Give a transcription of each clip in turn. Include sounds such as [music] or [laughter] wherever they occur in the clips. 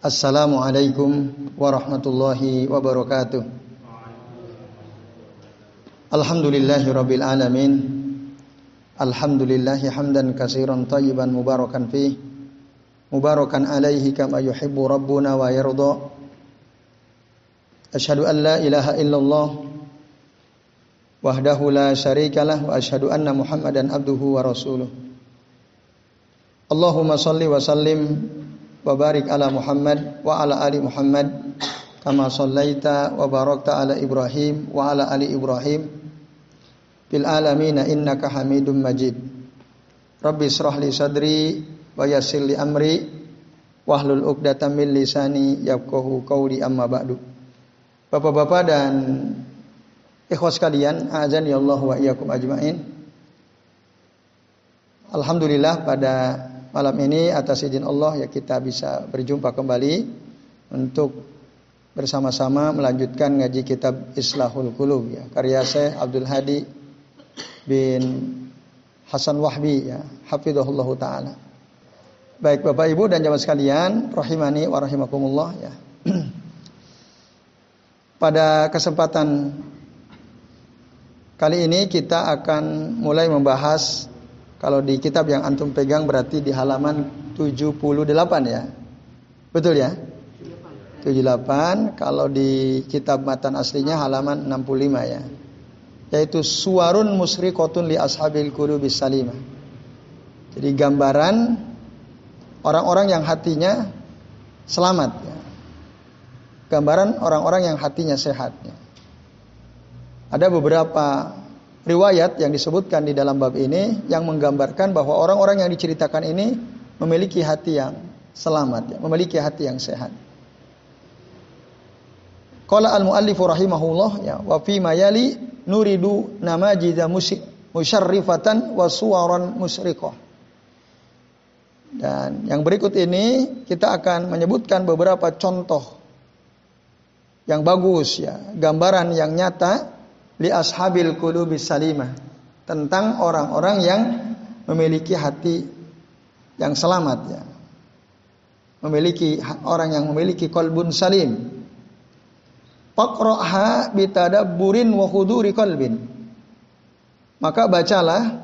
Assalamualaikum warahmatullahi wabarakatuh. Alhamdulillahi rabbil alamin. Alhamdulillahi hamdan katsiran tayyiban mubarakan fi. Mubarakan alaihi kama yuhibbu rabbuna wa yarda. Asyhadu an la ilaha illallah wahdahu la syarikalah wa asyhadu anna Muhammadan abduhu wa rasuluh. Allahumma salli wa sallim ala ali Muhammad kama sallaita wa barakta ala Ibrahim wa ala ali Ibrahim fil alamin innaka Hamidum Majid. Rabbi israh li sadri wa yassir li amri wahlul 'uqdatam min lisani yafqahu qawli amma ba'du. Bapak-bapak dan ikhwas sekalian, azan ya Allah wa iyyakum ajmain. Alhamdulillah pada malam ini atas izin Allah ya kita bisa berjumpa kembali untuk bersama-sama melanjutkan ngaji kitab Islahul Qulub ya karya Syekh Abdul Hadi bin Hasan Wahbi ya hafizahullah taala. Baik Bapak Ibu dan jamaah sekalian rahimani wa rahimakumullah ya. [clears throat] Pada kesempatan kali ini kita akan mulai membahas kalau di kitab yang antum pegang berarti di halaman 78 ya. Betul ya? 78. Kalau di kitab matan aslinya halaman 65 ya. Yaitu suwarun musriqatun li ashabil qulubis salimah. Jadi gambaran orang-orang yang hatinya selamat ya. Gambaran orang-orang yang hatinya sehat ya. Ada beberapa riwayat yang disebutkan di dalam bab ini yang menggambarkan bahwa orang-orang yang diceritakan ini memiliki hati yang selamat, memiliki hati yang sehat. Qala al-muallifu rahimahullah ya wa fi mayali nuridu namajida musyarrifatan wa suwaran musriqah. Dan yang berikut ini kita akan menyebutkan beberapa contoh yang bagus ya, gambaran yang nyata li ashabil qulubi salimah tentang orang-orang yang memiliki hati yang selamat ya. Memiliki orang yang memiliki kolbun salim. Faqra'ha bitadabburin wa huduri qalbin. Maka bacalah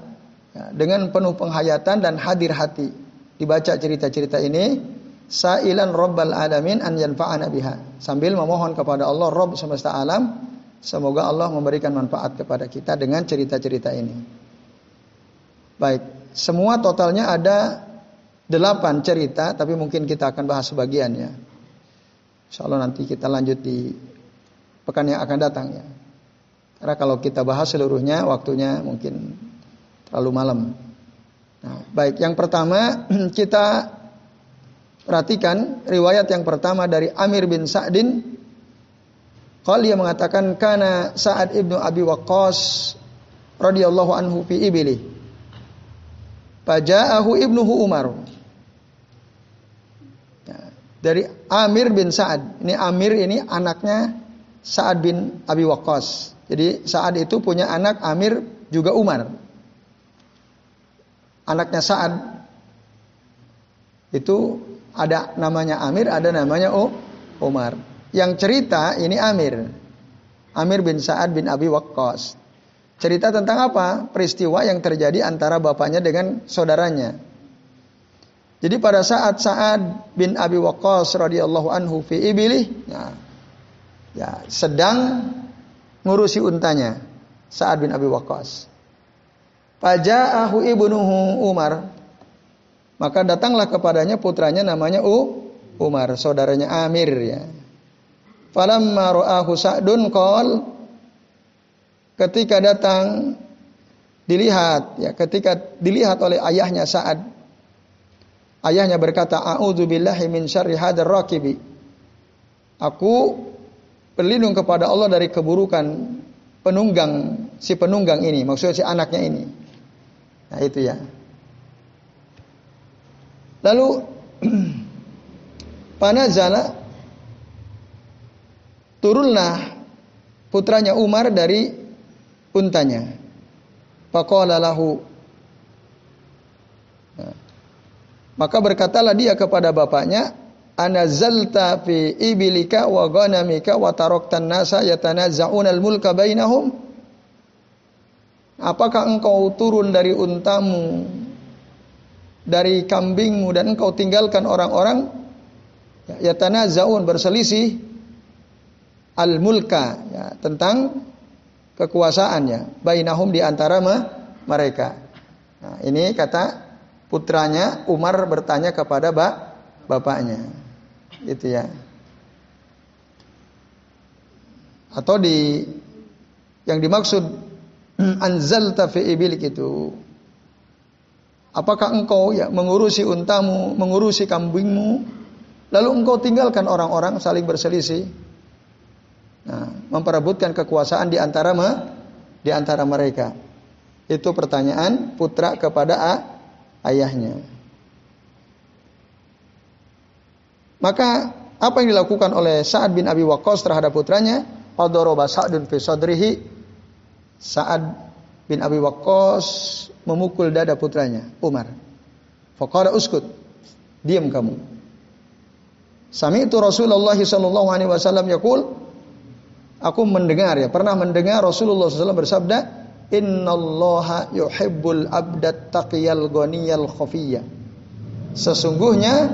ya, dengan penuh penghayatan dan hadir hati. Dibaca cerita-cerita ini sailan rabbal alamin an yanfa'ana biha. Sambil memohon kepada Allah Rabb semesta alam Semoga Allah memberikan manfaat kepada kita dengan cerita-cerita ini. Baik, semua totalnya ada delapan cerita, tapi mungkin kita akan bahas sebagiannya. Insya Allah nanti kita lanjut di pekan yang akan datang ya. Karena kalau kita bahas seluruhnya, waktunya mungkin terlalu malam. Nah, baik, yang pertama [clears throat] kita perhatikan riwayat yang pertama dari Amir bin Sa'din Qal dia mengatakan kana Sa'ad ibnu Abi Waqqas radhiyallahu anhu fi ibili. Faja'ahu ibnuhu Umar. Ya, dari Amir bin Sa'ad. Ini Amir ini anaknya Sa'ad bin Abi Waqqas. Jadi Sa'ad itu punya anak Amir juga Umar. Anaknya Sa'ad itu ada namanya Amir, ada namanya Umar. Yang cerita ini Amir. Amir bin Sa'ad bin Abi Waqqas. Cerita tentang apa? Peristiwa yang terjadi antara bapaknya dengan saudaranya. Jadi pada saat Sa'ad bin Abi Waqqas radhiyallahu anhu fi ibilih, ya, ya sedang ngurusi untanya. Sa'ad bin Abi Waqqas. Faja'ahu ibnuhu Umar. Maka datanglah kepadanya putranya namanya U Umar, saudaranya Amir ya. Falamma ra'ahu Sa'dun qol ketika datang dilihat ya ketika dilihat oleh ayahnya Sa'ad ayahnya berkata a'udzubillahi min syarri hadzal raqibi aku berlindung kepada Allah dari keburukan penunggang si penunggang ini maksudnya si anaknya ini. Nah itu ya. Lalu [clears throat] panazala turunlah putranya Umar dari untanya. Faqala lahu. Maka berkatalah dia kepada bapaknya, anazalta fi ibilika wa ghanamika wa taraktan nasa yatanazza'una al-mulka bainahum Apakah engkau turun dari untamu dari kambingmu dan engkau tinggalkan orang-orang ya yatanazza'un berselisih al-mulka ya, tentang kekuasaannya bainahum di antara mereka. Nah, ini kata putranya Umar bertanya kepada bap bapaknya. Itu ya. Atau di yang dimaksud [clears throat] anzalta fi ibilik itu apakah engkau ya mengurusi untamu, mengurusi kambingmu lalu engkau tinggalkan orang-orang saling berselisih nah, memperebutkan kekuasaan di antara me, di antara mereka. Itu pertanyaan putra kepada a, ayahnya. Maka apa yang dilakukan oleh Sa'ad bin Abi Waqqas terhadap putranya? Adoroba Sa'dun fi sadrihi. Sa'ad bin Abi Waqqas memukul dada putranya, Umar. Faqala uskut. Diam kamu. Sami itu Rasulullah sallallahu alaihi wasallam yaqul Aku mendengar ya, pernah mendengar Rasulullah SAW bersabda, Innallaha yuhibbul abdat taqiyal ghaniyal khafiyya. Sesungguhnya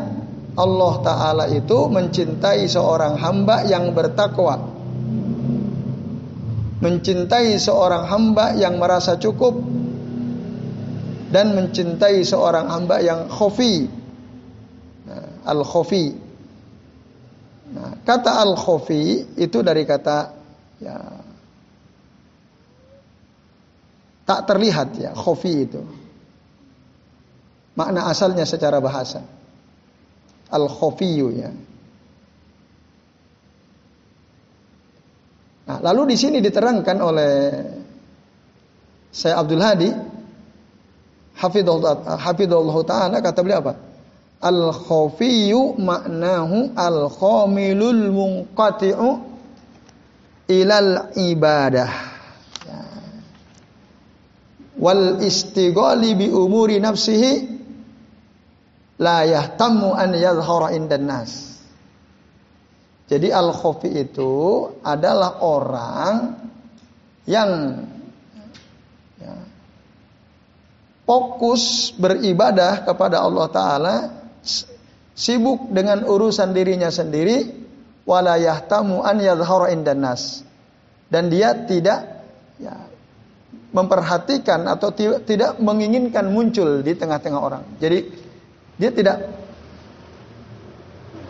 Allah Ta'ala itu mencintai seorang hamba yang bertakwa. Mencintai seorang hamba yang merasa cukup. Dan mencintai seorang hamba yang khofi. Nah, al-khofi. Nah, kata al-khofi itu dari kata ya, tak terlihat ya, khofi itu. Makna asalnya secara bahasa al-khafiyyu ya. Nah, lalu di sini diterangkan oleh saya Abdul Hadi hafidhullah taala kata beliau apa? Al-khafiyyu maknahu al-khamilul munqati'u ilal ibadah. Wal istighali bi umuri nafsihi la yahtamu an yadhhara indan nas. Jadi al-khafi itu adalah orang yang ya, fokus beribadah kepada Allah taala sibuk dengan urusan dirinya sendiri wala yahtamu an yadhhara. Dan dia tidak ya, memperhatikan atau tidak menginginkan muncul di tengah-tengah orang. Jadi dia tidak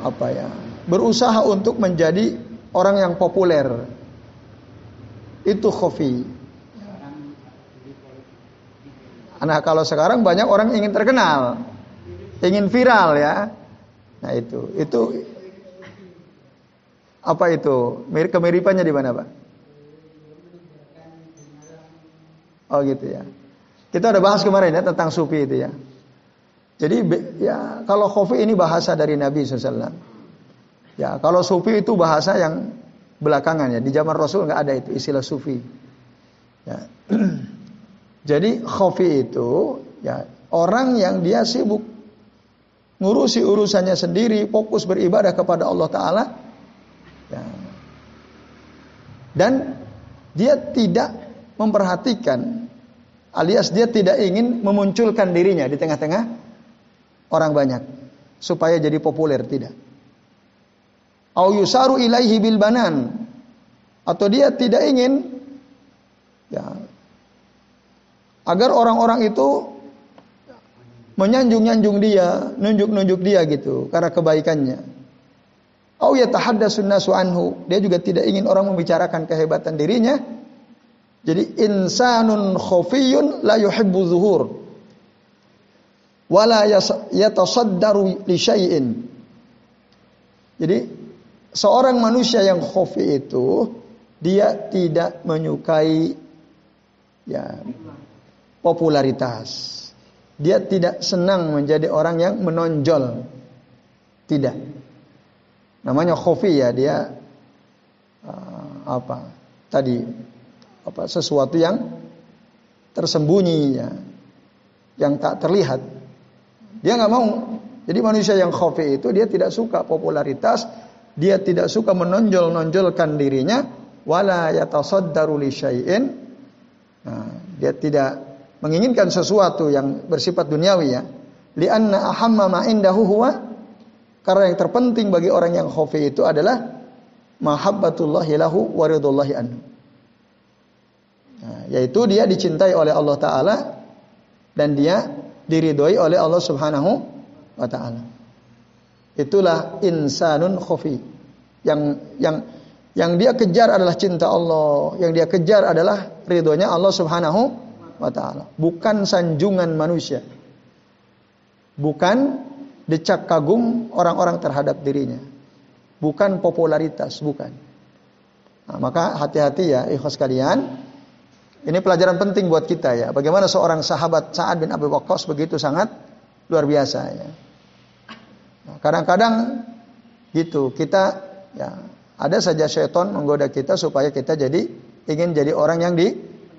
apa ya, berusaha untuk menjadi orang yang populer. Itu khofi. Nah kalau sekarang banyak orang ingin terkenal, ingin viral ya. Nah itu, itu apa itu? Kemiripannya di mana pak? Oh gitu ya. Kita udah bahas kemarin ya tentang sufi itu ya. Jadi ya kalau khofi ini bahasa dari Nabi SAW. Ya kalau sufi itu bahasa yang belakangan ya. Di zaman Rasul nggak ada itu istilah sufi. Ya. [clears throat] Jadi khofi itu ya orang yang dia sibuk ngurusi urusannya sendiri, fokus beribadah kepada Allah Taala. Dan dia tidak memperhatikan alias dia tidak ingin memunculkan dirinya di tengah-tengah orang banyak supaya jadi populer tidak. Au yusaru ilaihi bil banan atau dia tidak ingin ya agar orang-orang itu menyanjung-nyanjung dia, nunjuk-nunjuk dia gitu karena kebaikannya. Au yatahaddatsun nasu anhu, dia juga tidak ingin orang membicarakan kehebatan dirinya. Jadi insanun khafiyun la yuhibbu zuhur wala yatasaddaru li syai'in. Jadi seorang manusia yang khafi itu dia tidak menyukai ya popularitas. Dia tidak senang menjadi orang yang menonjol. Tidak. Namanya khafi ya dia uh, apa? Tadi apa sesuatu yang tersembunyi ya, yang tak terlihat. Dia nggak mau Jadi manusia yang khafi itu dia tidak suka popularitas, dia tidak suka menonjol-nonjolkan dirinya, wala yatasaddaru li syai'in. Nah, dia tidak menginginkan sesuatu yang bersifat duniawi ya. Lianna ahamma ma indahu huwa karena yang terpenting bagi orang yang khafi itu adalah mahabbatullahi lahu wa ridullahi anhu. Nah, yaitu dia dicintai oleh Allah taala dan dia diridhoi oleh Allah Subhanahu wa taala. Itulah insanun khafi. Yang yang yang dia kejar adalah cinta Allah, yang dia kejar adalah ridhonya Allah Subhanahu wa taala, bukan sanjungan manusia. Bukan decak kagum orang-orang terhadap dirinya. Bukan popularitas, bukan. Nah, maka hati-hati ya ikhlas kalian. Ini pelajaran penting buat kita ya. Bagaimana seorang sahabat Sa'ad bin Abi Waqqas begitu sangat luar biasa ya. Nah, kadang-kadang gitu kita ya ada saja seton menggoda kita supaya kita jadi ingin jadi orang yang di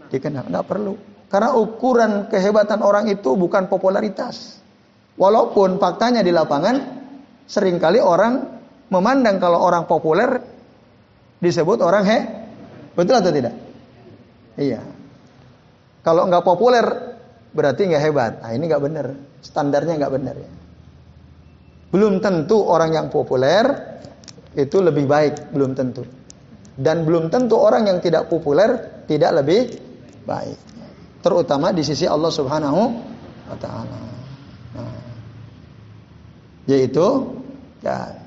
dikenal. Nggak perlu. Karena ukuran kehebatan orang itu bukan popularitas. Walaupun faktanya di lapangan sering kali orang memandang kalau orang populer disebut orang he, betul atau tidak? Iya. Kalau nggak populer berarti nggak hebat. Nah ini nggak benar, standarnya nggak benar ya. Belum tentu orang yang populer itu lebih baik, belum tentu. Dan belum tentu orang yang tidak populer tidak lebih baik. Terutama di sisi Allah Subhanahu wa taala. Yaitu ya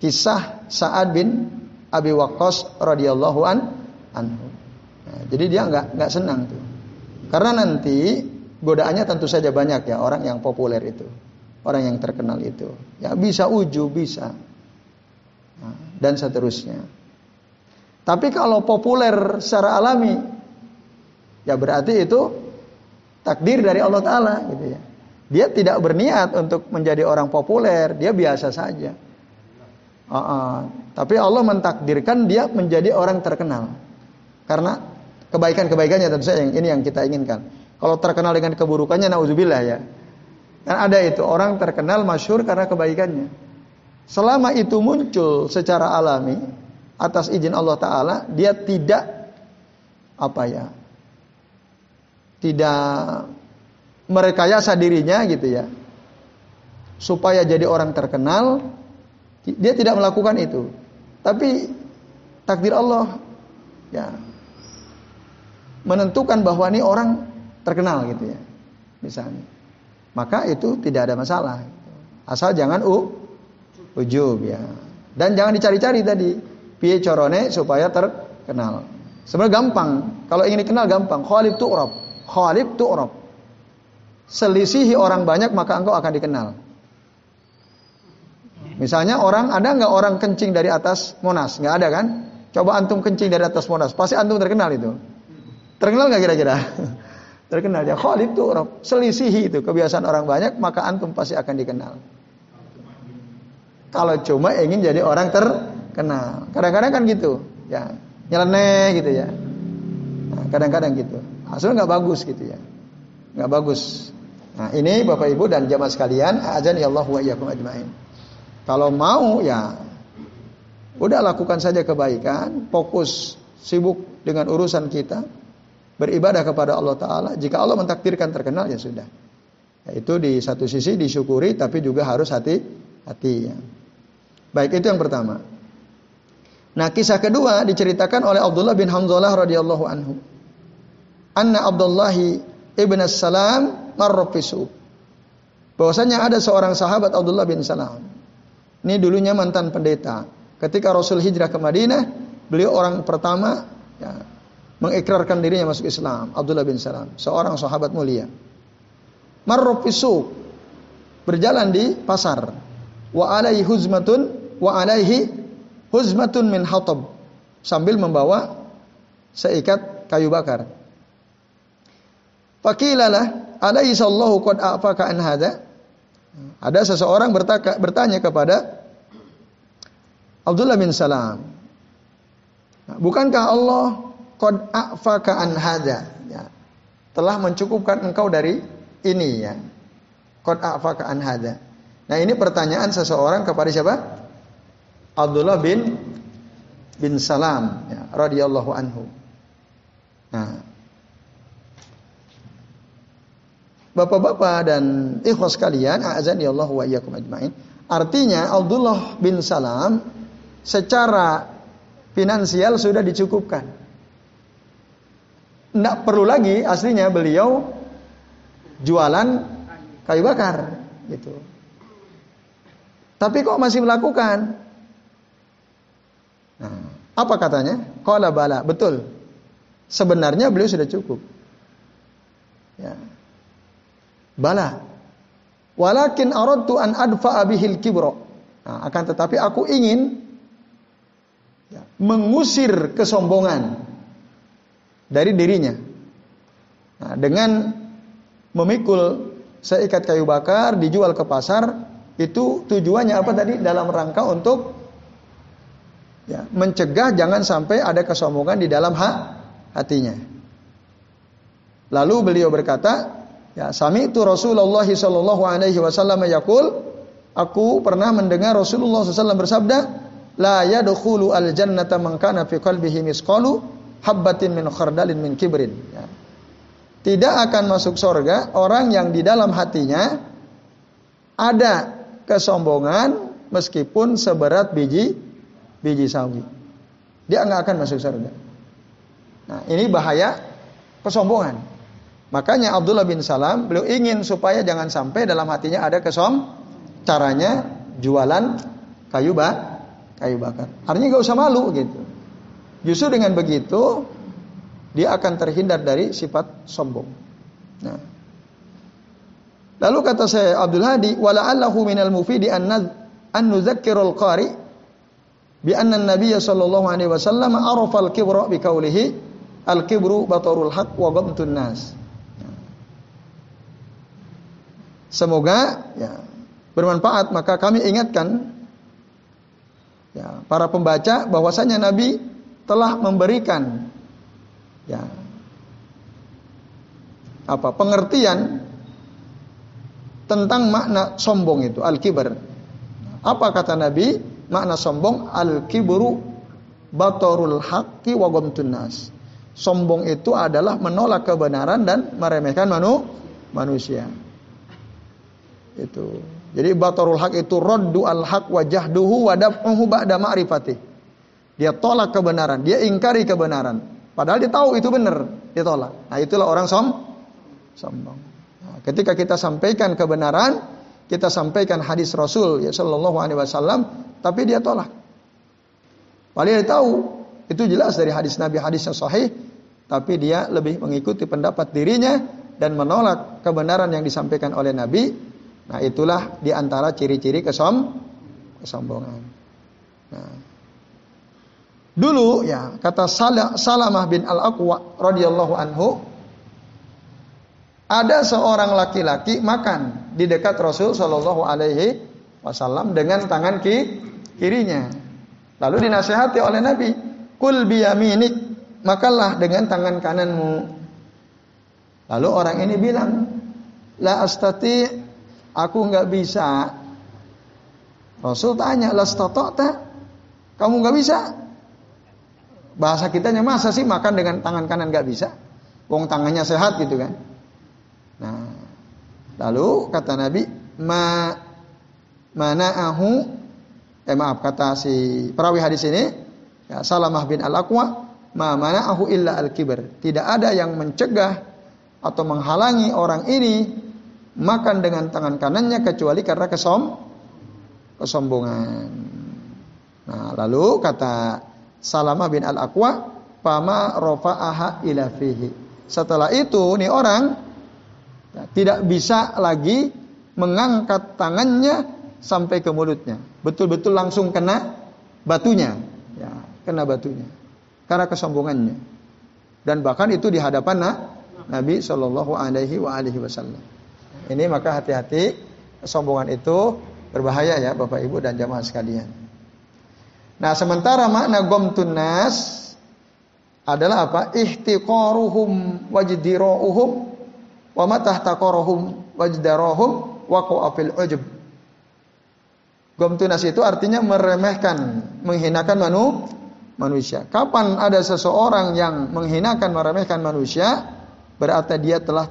kisah Sa'ad bin Abi Waqqas radhiyallahu an anhu. Nah, jadi dia nggak nggak senang tuh. Karena nanti godaannya tentu saja banyak ya orang yang populer itu, orang yang terkenal itu. Ya bisa uju bisa nah, dan seterusnya. Tapi kalau populer secara alami, ya berarti itu takdir dari Allah Taala gitu ya. Dia tidak berniat untuk menjadi orang populer, dia biasa saja. Uh -uh. Tapi Allah mentakdirkan dia menjadi orang terkenal. Karena kebaikan-kebaikannya tentu saja yang ini yang kita inginkan. Kalau terkenal dengan keburukannya nauzubillah ya. Dan ada itu orang terkenal masyhur karena kebaikannya. Selama itu muncul secara alami atas izin Allah taala, dia tidak apa ya? Tidak merekayasa dirinya gitu ya. Supaya jadi orang terkenal, dia tidak melakukan itu. Tapi takdir Allah ya menentukan bahwa ini orang terkenal gitu ya. Misalnya. Maka itu tidak ada masalah. Asal jangan u ujub ya. Dan jangan dicari-cari tadi. Piye corone supaya terkenal. Sebenarnya gampang. Kalau ingin dikenal gampang. Khalib tu'rab. Khalib tu'rab. Selisihi orang banyak maka engkau akan dikenal. Misalnya orang ada nggak orang kencing dari atas Monas? Nggak ada kan? Coba antum kencing dari atas Monas, pasti antum terkenal itu. Terkenal nggak kira-kira? [laughs] terkenal ya. Khalid itu selisihi itu kebiasaan orang banyak, maka antum pasti akan dikenal. Kalau cuma ingin jadi orang terkenal, kadang-kadang kan gitu, ya nyeleneh gitu ya. Nah, kadang-kadang gitu. Hasilnya nggak bagus gitu ya, nggak bagus. Nah ini bapak ibu dan jamaah sekalian, azan ya Allah wa iyyakum ajmain. Kalau mau ya udah lakukan saja kebaikan, fokus sibuk dengan urusan kita, beribadah kepada Allah Taala. Jika Allah mentakdirkan terkenal ya sudah. Ya, itu di satu sisi disyukuri, tapi juga harus hati-hati. Ya. Baik itu yang pertama. Nah kisah kedua diceritakan oleh Abdullah bin Hamzah radhiyallahu anhu. Anna Abdullahi ibn Salam marrofisu. Bahwasanya ada seorang sahabat Abdullah bin Salam ini dulunya mantan pendeta. Ketika Rasul hijrah ke Madinah, beliau orang pertama ya, mengikrarkan dirinya masuk Islam. Abdullah bin Salam, seorang sahabat mulia. Marrofisu berjalan di pasar. Wa alaihi huzmatun wa alaihi huzmatun min hatab sambil membawa seikat kayu bakar. Fakilalah alaihi sallahu qad afaka an ada seseorang bertanya kepada Abdullah bin Salam. Bukankah Allah qad a'faka an? Ya. Telah mencukupkan engkau dari ini ya. Qad a'faka an. Nah ini pertanyaan seseorang kepada siapa? Abdullah bin bin Salam ya, radhiyallahu anhu. Nah, Bapak-bapak dan ikhwas kalian, azan ya Allah wa iyyakum ajmain. Artinya Abdullah bin Salam secara finansial sudah dicukupkan. Tidak perlu lagi aslinya beliau jualan kayu bakar gitu. Tapi kok masih melakukan? Nah, apa katanya? Qala bala, betul. Sebenarnya beliau sudah cukup. Ya. Bala. Walakin aradtu an adfa bihil kibro. Nah, akan tetapi aku ingin ya, mengusir kesombongan dari dirinya. Nah, dengan memikul seikat kayu bakar dijual ke pasar itu tujuannya apa tadi dalam rangka untuk ya, mencegah jangan sampai ada kesombongan di dalam hak hatinya. Lalu beliau berkata, Ya, sami itu Rasulullah sallallahu alaihi wasallam yaqul, aku pernah mendengar Rasulullah SAW bersabda, la yadkhulu al jannata man kana fi qalbihi misqalu habbatin min khardalin min kibrin. Ya. Tidak akan masuk surga orang yang di dalam hatinya ada kesombongan meskipun seberat biji biji sawi. Dia nggak akan masuk surga. Nah, ini bahaya kesombongan. Makanya Abdullah bin Salam beliau ingin supaya jangan sampai dalam hatinya ada kesom caranya jualan kayu bak kayu bakar. Artinya gak usah malu gitu. Justru dengan begitu dia akan terhindar dari sifat sombong. Nah. Lalu kata saya Abdul Hadi wala allahu minal mufidi an an nuzakkirul qari bi anna an-nabiy sallallahu alaihi wasallam arafa al-kibra bi qawlihi al-kibru batarul haq wa ghamtun nas. Semoga ya, bermanfaat. Maka kami ingatkan ya, para pembaca bahwasanya Nabi telah memberikan ya, apa pengertian tentang makna sombong itu al-kibar. Apa kata Nabi? Makna sombong al-kibru batorul haqqi wa nas. Sombong itu adalah menolak kebenaran dan meremehkan manu, manusia. Itu. Jadi batarul hak itu raddu al haq wa jahduhu wa daf'uhu ba'da ma'rifati. Dia tolak kebenaran, dia ingkari kebenaran. Padahal dia tahu itu benar, dia tolak. Nah, itulah orang som sombong. Nah, ketika kita sampaikan kebenaran, kita sampaikan hadis Rasul ya sallallahu alaihi wasallam, tapi dia tolak. Padahal dia tahu itu jelas dari hadis Nabi hadis yang sahih, tapi dia lebih mengikuti pendapat dirinya dan menolak kebenaran yang disampaikan oleh Nabi Nah, itulah di antara ciri-ciri kesom kesombongan. Nah. Dulu ya, kata Salamah bin Al-Aqwa radhiyallahu anhu ada seorang laki-laki makan di dekat Rasul Shallallahu alaihi wasallam dengan tangan ki kirinya. Lalu dinasehati oleh Nabi, "Kul biyaminik, makanlah dengan tangan kananmu." Lalu orang ini bilang, "La astati Aku nggak bisa. Rasul tanya, tak? Kamu nggak bisa? Bahasa kitanya masa sih makan dengan tangan kanan nggak bisa? Wong tangannya sehat gitu kan? Nah, lalu kata Nabi, ma mana ahu eh maaf kata si perawi hadis ini ya Salamah bin Al-Aqwa ma mana ahu illa al-kibar. Tidak ada yang mencegah atau menghalangi orang ini makan dengan tangan kanannya kecuali karena kesom kesombongan. Nah, lalu kata Salamah bin Al-Aqwa, "Fama rafa'aha ila fihi." Setelah itu nih orang tidak bisa lagi mengangkat tangannya sampai ke mulutnya. Betul-betul langsung kena batunya. Ya, kena batunya. Karena kesombongannya. Dan bahkan itu di hadapan Nabi Shallallahu alaihi wasallam. Ini maka hati-hati kesombongan itu berbahaya ya Bapak Ibu dan jamaah sekalian. Nah, sementara makna gomtun nas adalah apa? Ihtiqaruhum wajdiruhum wa matahtaqaruhum wajdaruhum waqa'a fil ujub. Gomtunas itu artinya meremehkan, menghinakan manu, manusia. Kapan ada seseorang yang menghinakan, meremehkan manusia, berarti dia telah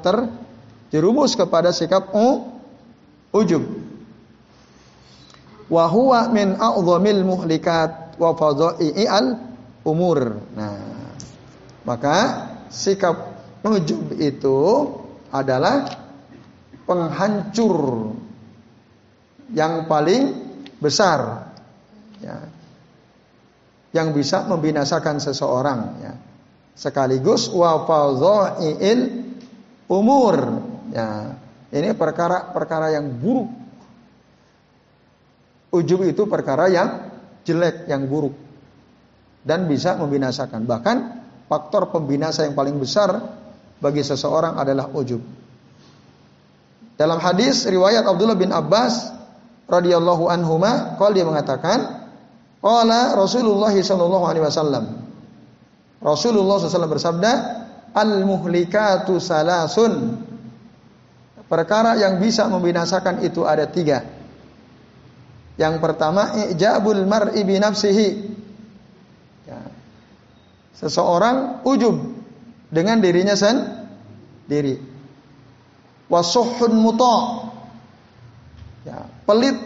terjerumus kepada sikap u, ujub. Wa huwa min a'zamil muhlikat wa fadha'i al umur. Nah, maka sikap ujub itu adalah penghancur yang paling besar ya, yang bisa membinasakan seseorang ya. sekaligus wa umur ya. Ini perkara-perkara yang buruk. Ujub itu perkara yang jelek yang buruk. Dan bisa membinasakan. Bahkan faktor pembinasa yang paling besar bagi seseorang adalah ujub. Dalam hadis riwayat Abdullah bin Abbas radhiyallahu anhuma qala dia mengatakan qala Rasulullah sallallahu alaihi wasallam. Rasulullah SAW bersabda al muhlikatu salasun perkara yang bisa membinasakan itu ada tiga yang pertama ijabul mar'i bi nafsihi ya. seseorang ujub dengan dirinya sendiri wasuhun muta Ya, pelit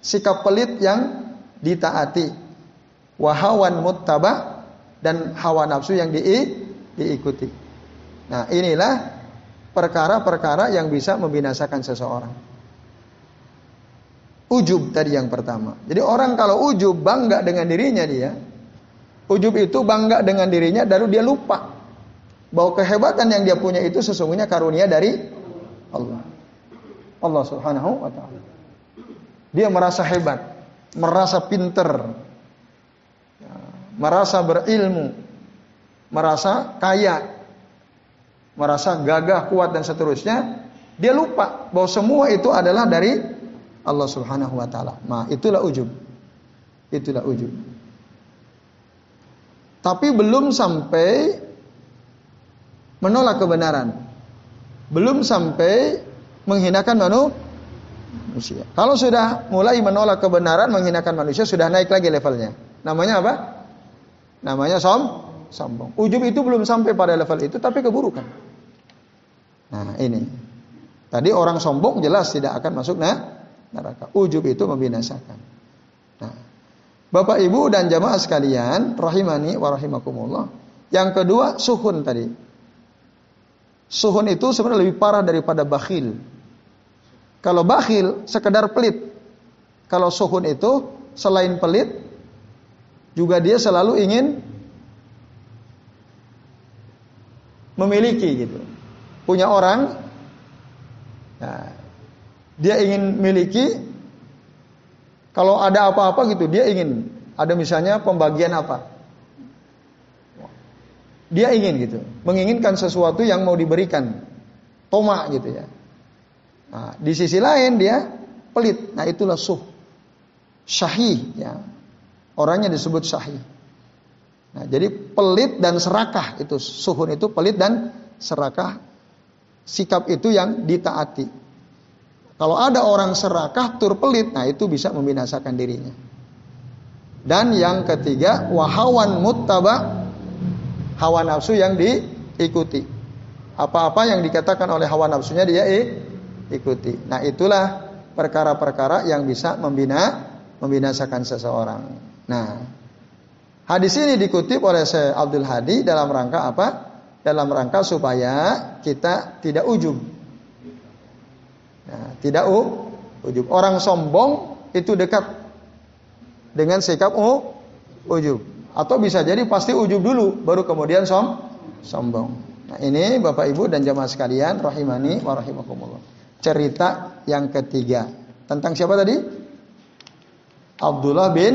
sikap pelit yang ditaati. Wahawan muttaba dan hawa nafsu yang di, diikuti. Nah, inilah perkara-perkara yang bisa membinasakan seseorang. Ujub tadi yang pertama. Jadi orang kalau ujub bangga dengan dirinya dia. Ujub itu bangga dengan dirinya lalu dia lupa bahwa kehebatan yang dia punya itu sesungguhnya karunia dari Allah. Allah Subhanahu wa taala. Dia merasa hebat, merasa pinter, ya, merasa berilmu, merasa kaya, merasa gagah, kuat dan seterusnya. Dia lupa bahwa semua itu adalah dari Allah Subhanahu wa taala. Nah, itulah ujub. Itulah ujub. Tapi belum sampai menolak kebenaran. Belum sampai menghinakan manusia. Kalau sudah mulai menolak kebenaran, menghinakan manusia, sudah naik lagi levelnya. Namanya apa? Namanya som, sombong. Ujub itu belum sampai pada level itu, tapi keburukan. Nah ini. Tadi orang sombong jelas tidak akan masuk nah, neraka. Ujub itu membinasakan. Nah, Bapak Ibu dan jamaah sekalian, rahimani wa rahimakumullah. Yang kedua, suhun tadi. Suhun itu sebenarnya lebih parah daripada bakhil. Kalau bakhil sekedar pelit. Kalau suhun itu selain pelit juga dia selalu ingin memiliki gitu. Punya orang nah, dia ingin miliki kalau ada apa-apa gitu dia ingin ada misalnya pembagian apa dia ingin gitu menginginkan sesuatu yang mau diberikan tomak gitu ya Nah, di sisi lain dia pelit. Nah, itulah suh. Syahih ya. Orangnya disebut syahih. Nah, jadi pelit dan serakah itu suhun itu pelit dan serakah. Sikap itu yang ditaati. Kalau ada orang serakah tur pelit, nah itu bisa membinasakan dirinya. Dan yang ketiga, wahawan muttaba hawa nafsu yang diikuti. Apa-apa yang dikatakan oleh hawa nafsunya dia ikuti. Nah, itulah perkara-perkara yang bisa membina membinasakan seseorang. Nah, hadis ini dikutip oleh Syekh Abdul Hadi dalam rangka apa? Dalam rangka supaya kita tidak ujub. Nah, tidak u, ujub. Orang sombong itu dekat dengan sikap u, ujub. Atau bisa jadi pasti ujub dulu, baru kemudian som, sombong. Nah, ini Bapak Ibu dan jamaah sekalian rahimani wa rahimakumullah cerita yang ketiga. Tentang siapa tadi? Abdullah bin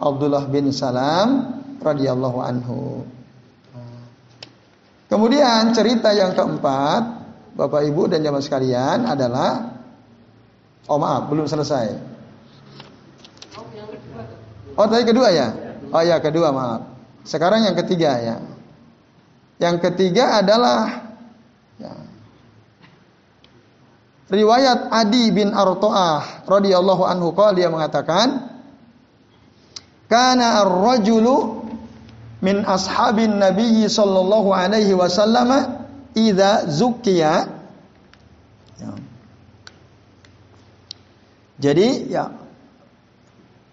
Abdullah bin Salam radhiyallahu anhu. Kemudian cerita yang keempat, Bapak Ibu dan jamaah sekalian adalah Oh maaf, belum selesai. Oh tadi kedua ya? Oh ya kedua maaf. Sekarang yang ketiga ya. Yang ketiga adalah ya, riwayat Adi bin Artoah radhiyallahu anhu dia mengatakan kana ar-rajulu min ashabin nabiyyi sallallahu alaihi wasallam idza zukiya ya. Jadi ya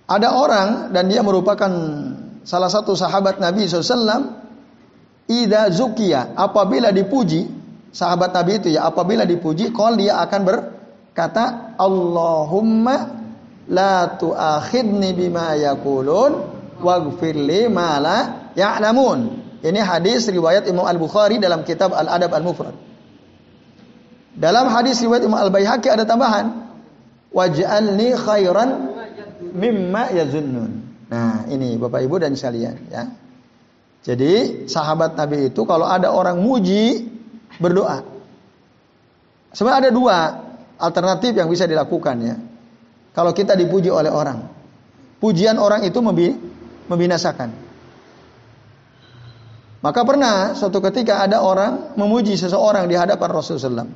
ada orang dan dia merupakan salah satu sahabat Nabi SAW Ida zukia apabila dipuji sahabat Nabi itu ya apabila dipuji kol dia akan berkata Allahumma la tuakhidni bima yakulun waghfirli ma la ya'lamun. Ini hadis riwayat Imam Al-Bukhari dalam kitab Al-Adab Al-Mufrad. Dalam hadis riwayat Imam Al-Baihaqi ada tambahan waj'alni khairan mimma yazunnun. Nah, ini Bapak Ibu dan sekalian ya. Jadi sahabat Nabi itu kalau ada orang muji berdoa. Sebenarnya ada dua alternatif yang bisa dilakukan ya. Kalau kita dipuji oleh orang. Pujian orang itu membinasakan. Maka pernah suatu ketika ada orang memuji seseorang di hadapan Rasulullah SAW.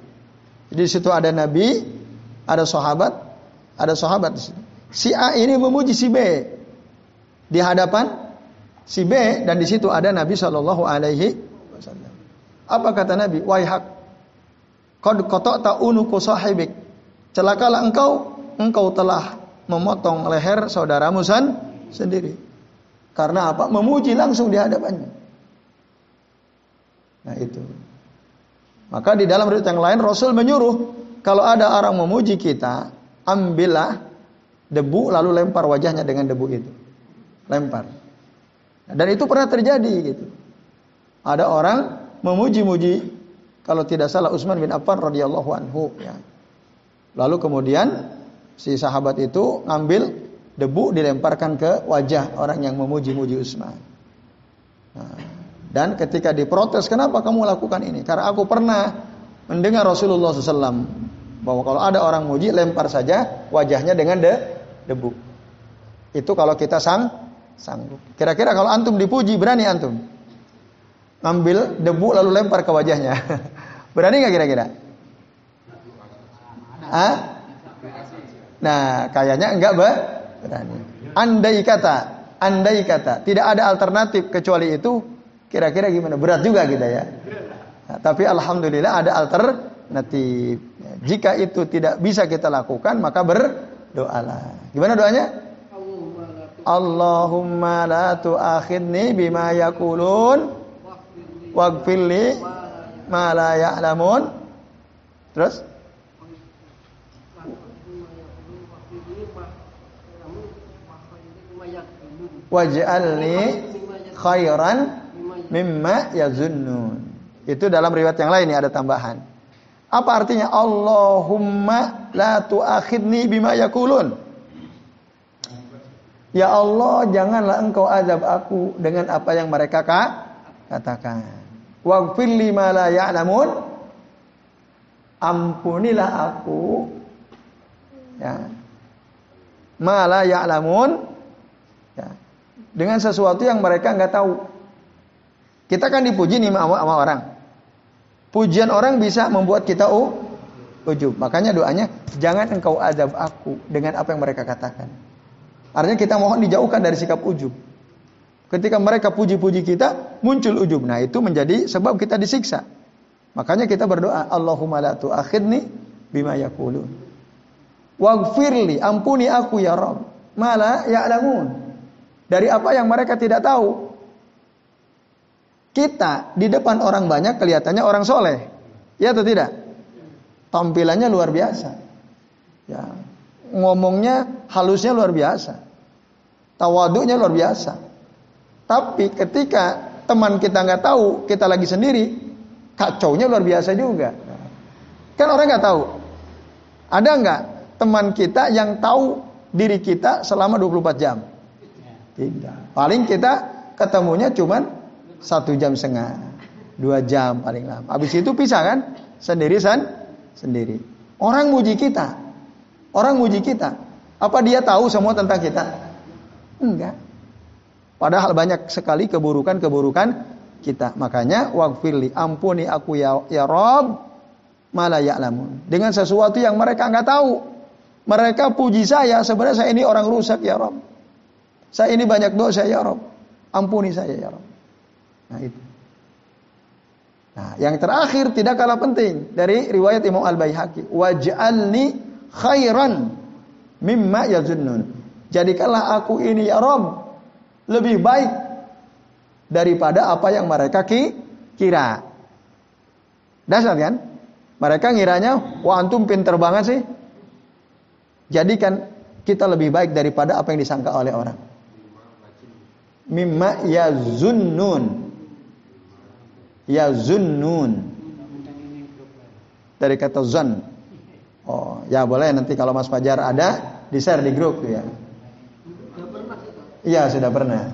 Jadi di situ ada Nabi, ada sahabat, ada sahabat di situ. Si A ini memuji si B di hadapan si B dan di situ ada Nabi Shallallahu Alaihi Wasallam. Apa kata Nabi? Wahai kod kotok tak unuku sahibik. Celakalah engkau, engkau telah memotong leher saudaramu san sendiri. Karena apa? Memuji langsung di hadapannya. Nah itu. Maka di dalam riwayat yang lain Rasul menyuruh kalau ada orang memuji kita, ambillah debu lalu lempar wajahnya dengan debu itu. Lempar. Dan itu pernah terjadi gitu. Ada orang memuji-muji kalau tidak salah Utsman bin Affan radhiyallahu anhu ya. Lalu kemudian si sahabat itu ngambil debu dilemparkan ke wajah orang yang memuji-muji Utsman. Nah, dan ketika diprotes, kenapa kamu lakukan ini? Karena aku pernah mendengar Rasulullah SAW bahwa kalau ada orang muji lempar saja wajahnya dengan de, debu. Itu kalau kita sang Sanggup. Kira-kira kalau antum dipuji berani antum? Ambil debu lalu lempar ke wajahnya. [laughs] berani nggak kira-kira? Hah? Nah, kayaknya enggak berani. Andai kata, andai kata, tidak ada alternatif kecuali itu, kira-kira gimana? Berat juga kita ya. Nah, tapi alhamdulillah ada alternatif. Jika itu tidak bisa kita lakukan, maka berdoalah. Gimana doanya? Allahumma la tu'akhidni bima yakulun waghfirli ma la ya'lamun. Terus? Waj'alni khairan mimma yazunnun. Itu dalam riwayat yang lain ini ada tambahan. Apa artinya Allahumma la tu'akhidni bima yakulun? Ya Allah, janganlah engkau azab aku dengan apa yang mereka katakan. Waghfir lima la ya'lamun. Ampunilah aku ya. Ma la ya'lamun ya. Dengan sesuatu yang mereka nggak tahu. Kita kan dipuji nih sama, sama orang. Pujian orang bisa membuat kita oh, ujub. Makanya doanya, jangan engkau azab aku dengan apa yang mereka katakan. Artinya kita mohon dijauhkan dari sikap ujub. Ketika mereka puji-puji kita, muncul ujub. Nah, itu menjadi sebab kita disiksa. Makanya kita berdoa, Allahumma la tu'akhidni bima yakulun. Waghfirli, ampuni aku ya Rabb. Mala ya'lamun. Dari apa yang mereka tidak tahu. Kita di depan orang banyak kelihatannya orang soleh. Ya atau tidak? Tampilannya luar biasa. Ya, ngomongnya halusnya luar biasa. Tawaduknya luar biasa. Tapi ketika teman kita nggak tahu, kita lagi sendiri, kacaunya luar biasa juga. Kan orang nggak tahu. Ada nggak teman kita yang tahu diri kita selama 24 jam? Tidak. Paling kita ketemunya cuma satu jam setengah, dua jam paling lama. Habis itu pisah kan? Sendiri san, sendiri. Orang muji kita, Orang muji kita. Apa dia tahu semua tentang kita? Enggak. Padahal banyak sekali keburukan-keburukan kita. Makanya waqfirli ampuni aku ya ya Rob malah ya'lamun. Dengan sesuatu yang mereka nggak tahu. Mereka puji saya, sebenarnya saya ini orang rusak ya Rob. Saya ini banyak dosa ya Rob. Ampuni saya ya Rob. Nah itu. Nah, yang terakhir tidak kalah penting dari riwayat Imam Al-Baihaqi, waj'alni khairan mimma yazunnun. Jadikanlah aku ini ya Rob lebih baik daripada apa yang mereka kira. Dasar kan? Mereka ngiranya, wah antum pinter banget sih. Jadikan kita lebih baik daripada apa yang disangka oleh orang. Mimma yazunnun. Yazunnun. Dari kata zon. Oh, ya boleh nanti kalau Mas Fajar ada di share di grup ya. Iya sudah pernah.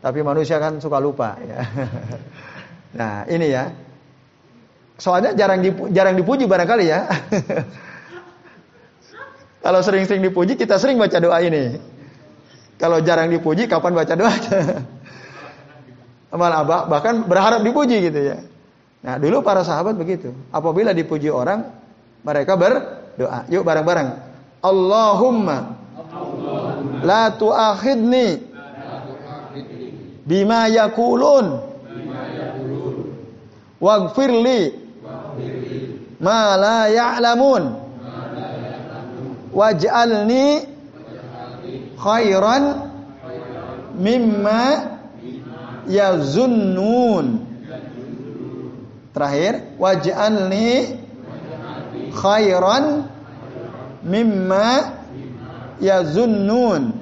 Tapi manusia kan suka lupa ya. [laughs] Nah ini ya. Soalnya jarang dipu jarang dipuji barangkali ya. [laughs] Kalau sering-sering dipuji, kita sering baca doa ini. Kalau jarang dipuji, kapan baca doa? [laughs] Malah bahkan berharap dipuji gitu ya. Nah dulu para sahabat begitu. Apabila dipuji orang, mereka berdoa. Yuk bareng-bareng. Allahumma, la tu'akhidni bima yakulun waghfirli ma la ya'lamun waj'alni khairan mimma yazunnun terakhir waj'alni khairan mimma yazunnun.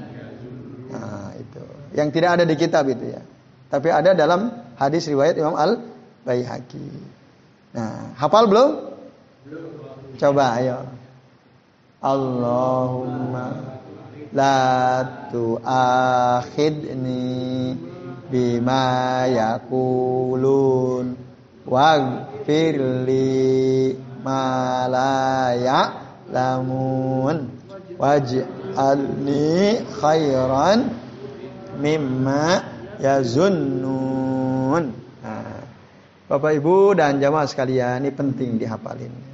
Nah itu. Yang tidak ada di kitab itu ya. Tapi ada dalam hadis riwayat Imam Al Baihaqi nah hafal belum? Coba ayo. Allahumma la tu'akhidni bima yakulun waghfirli ma la ya'lamun waj'alni khairan mimma yazunnun nah, Bapak Ibu dan jamaah sekalian ini penting dihafalin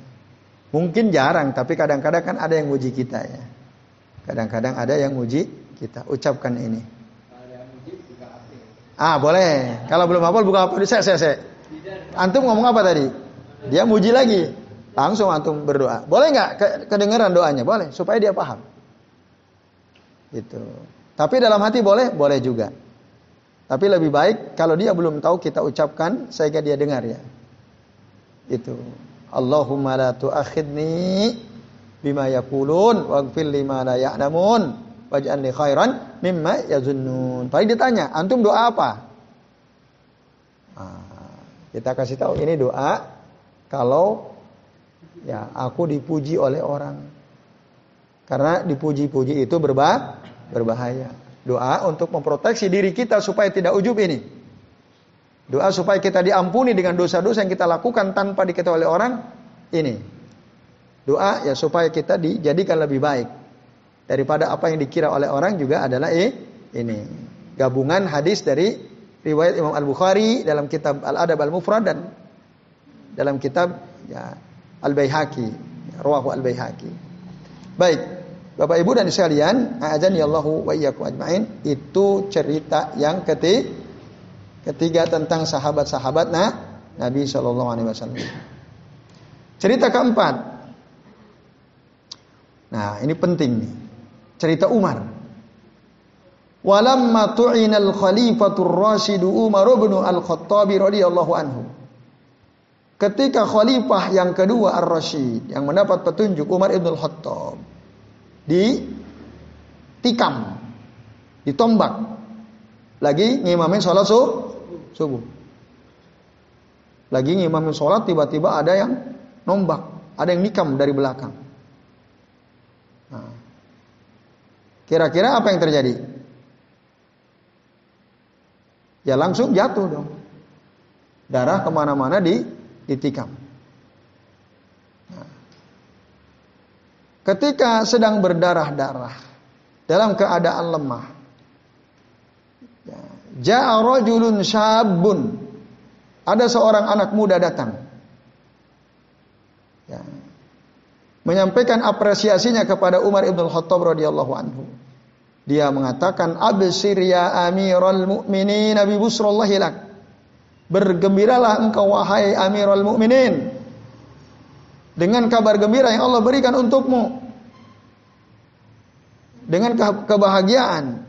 Mungkin jarang, tapi kadang-kadang kan ada yang muji kita ya. Kadang-kadang ada yang muji kita. Ucapkan ini. Ah boleh. Kalau belum hafal buka apa? Saya, saya, saya. Antum ngomong apa tadi? Dia muji lagi. Langsung antum berdoa. Boleh nggak kedengeran doanya? Boleh. Supaya dia paham. Itu. Tapi dalam hati boleh? Boleh juga. Tapi lebih baik kalau dia belum tahu kita ucapkan sehingga dia dengar ya. Itu. Allahumma la tu'akhidni bima yakulun waghfir lima la ya'lamun waj'alni khairan mimma yazunnun. Tadi ditanya, antum doa apa? Nah, kita kasih tahu ini doa kalau ya aku dipuji oleh orang. Karena dipuji-puji itu berbah berbahaya. Doa untuk memproteksi diri kita supaya tidak ujub ini. Doa supaya kita diampuni dengan dosa-dosa yang kita lakukan tanpa diketahui oleh orang. Ini. Doa ya supaya kita dijadikan lebih baik. Daripada apa yang dikira oleh orang juga adalah eh, ini. Gabungan hadis dari riwayat Imam Al-Bukhari dalam kitab Al-Adab Al-Mufrad dan dalam kitab ya, Al-Baihaqi. Rawahu Al-Baihaqi. Baik. Bapak Ibu dan sekalian, azan ya Allahu wa ajmain, itu cerita yang ketiga Ketiga tentang sahabat-sahabat nah, Nabi Shallallahu Alaihi Wasallam. Cerita keempat. Nah ini penting nih. Cerita Umar. Walamma tu'ina al-khalifatur rasyidu Umar bin al-Khattabi radhiyallahu anhu. Ketika khalifah yang kedua Ar-Rasyid yang mendapat petunjuk Umar ibn al-Khattab di tikam, ditombak. Lagi ngimamin sholat subuh. Lagi ngimamin sholat tiba-tiba ada yang nombak, ada yang nikam dari belakang. Nah, kira-kira apa yang terjadi? Ya langsung jatuh dong. Darah ke mana-mana di ditikam. Nah, ketika sedang berdarah-darah dalam keadaan lemah, Ja'a rajulun syabun. Ada seorang anak muda datang. Ya, menyampaikan apresiasinya kepada Umar ibn Khattab radhiyallahu anhu. Dia mengatakan, "Absir ya Amirul Mukminin Nabi busrallahi lak." Bergembiralah engkau wahai Amirul Mukminin dengan kabar gembira yang Allah berikan untukmu. Dengan kebahagiaan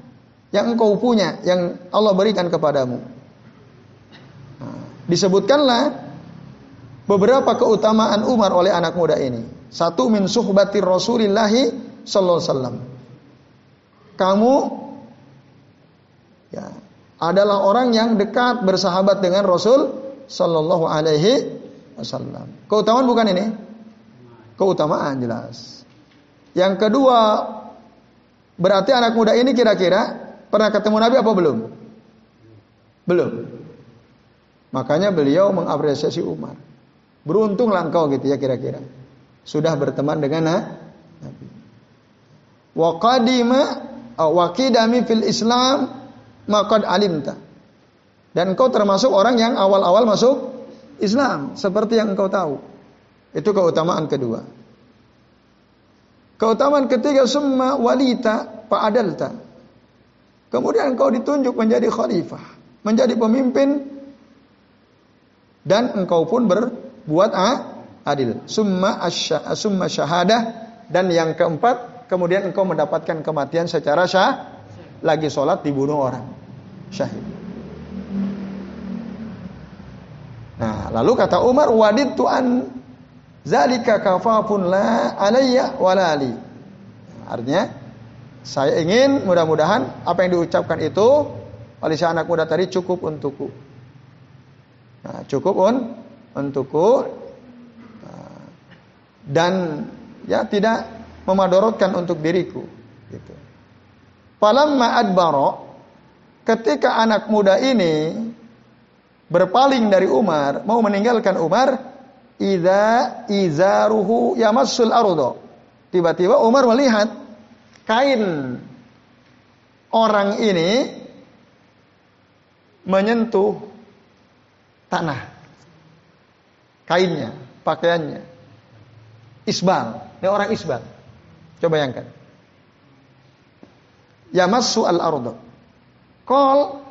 yang engkau punya, yang Allah berikan kepadamu. Nah, disebutkanlah beberapa keutamaan Umar oleh anak muda ini. Satu min suhbatir Rasulillahi sallallahu alaihi wasallam. Kamu ya, adalah orang yang dekat bersahabat dengan Rasul sallallahu alaihi wasallam. Keutamaan bukan ini? Keutamaan jelas. Yang kedua, berarti anak muda ini kira-kira pernah ketemu Nabi apa belum? Belum. Makanya beliau mengapresiasi Umar. Beruntunglah engkau gitu ya kira-kira sudah berteman dengan Nabi. Wa qadima qidami fil Islam maqad alimta. Dan engkau termasuk orang yang awal-awal masuk Islam seperti yang engkau tahu. Itu keutamaan kedua. Keutamaan ketiga summa walita fa'adalta. Kemudian engkau ditunjuk menjadi khalifah, menjadi pemimpin dan engkau pun berbuat ah, adil. Summa syahadah dan yang keempat kemudian engkau mendapatkan kematian secara syah lagi sholat dibunuh orang syahid. Nah, lalu kata Umar wadid tuan zalika kafafun la alayya walali. Artinya saya ingin mudah-mudahan apa yang diucapkan itu oleh si anak muda tadi cukup untukku. Nah, cukup un untukku dan ya tidak memadorotkan untuk diriku gitu. Falamma adbaro ketika anak muda ini berpaling dari Umar, mau meninggalkan Umar, idza izaruhu yamassul ardo. Tiba-tiba Umar melihat kain orang ini menyentuh tanah. Kainnya, pakaiannya. Isbal. Ini orang isbal. Coba bayangkan. Yamassu al-ardu. Kol.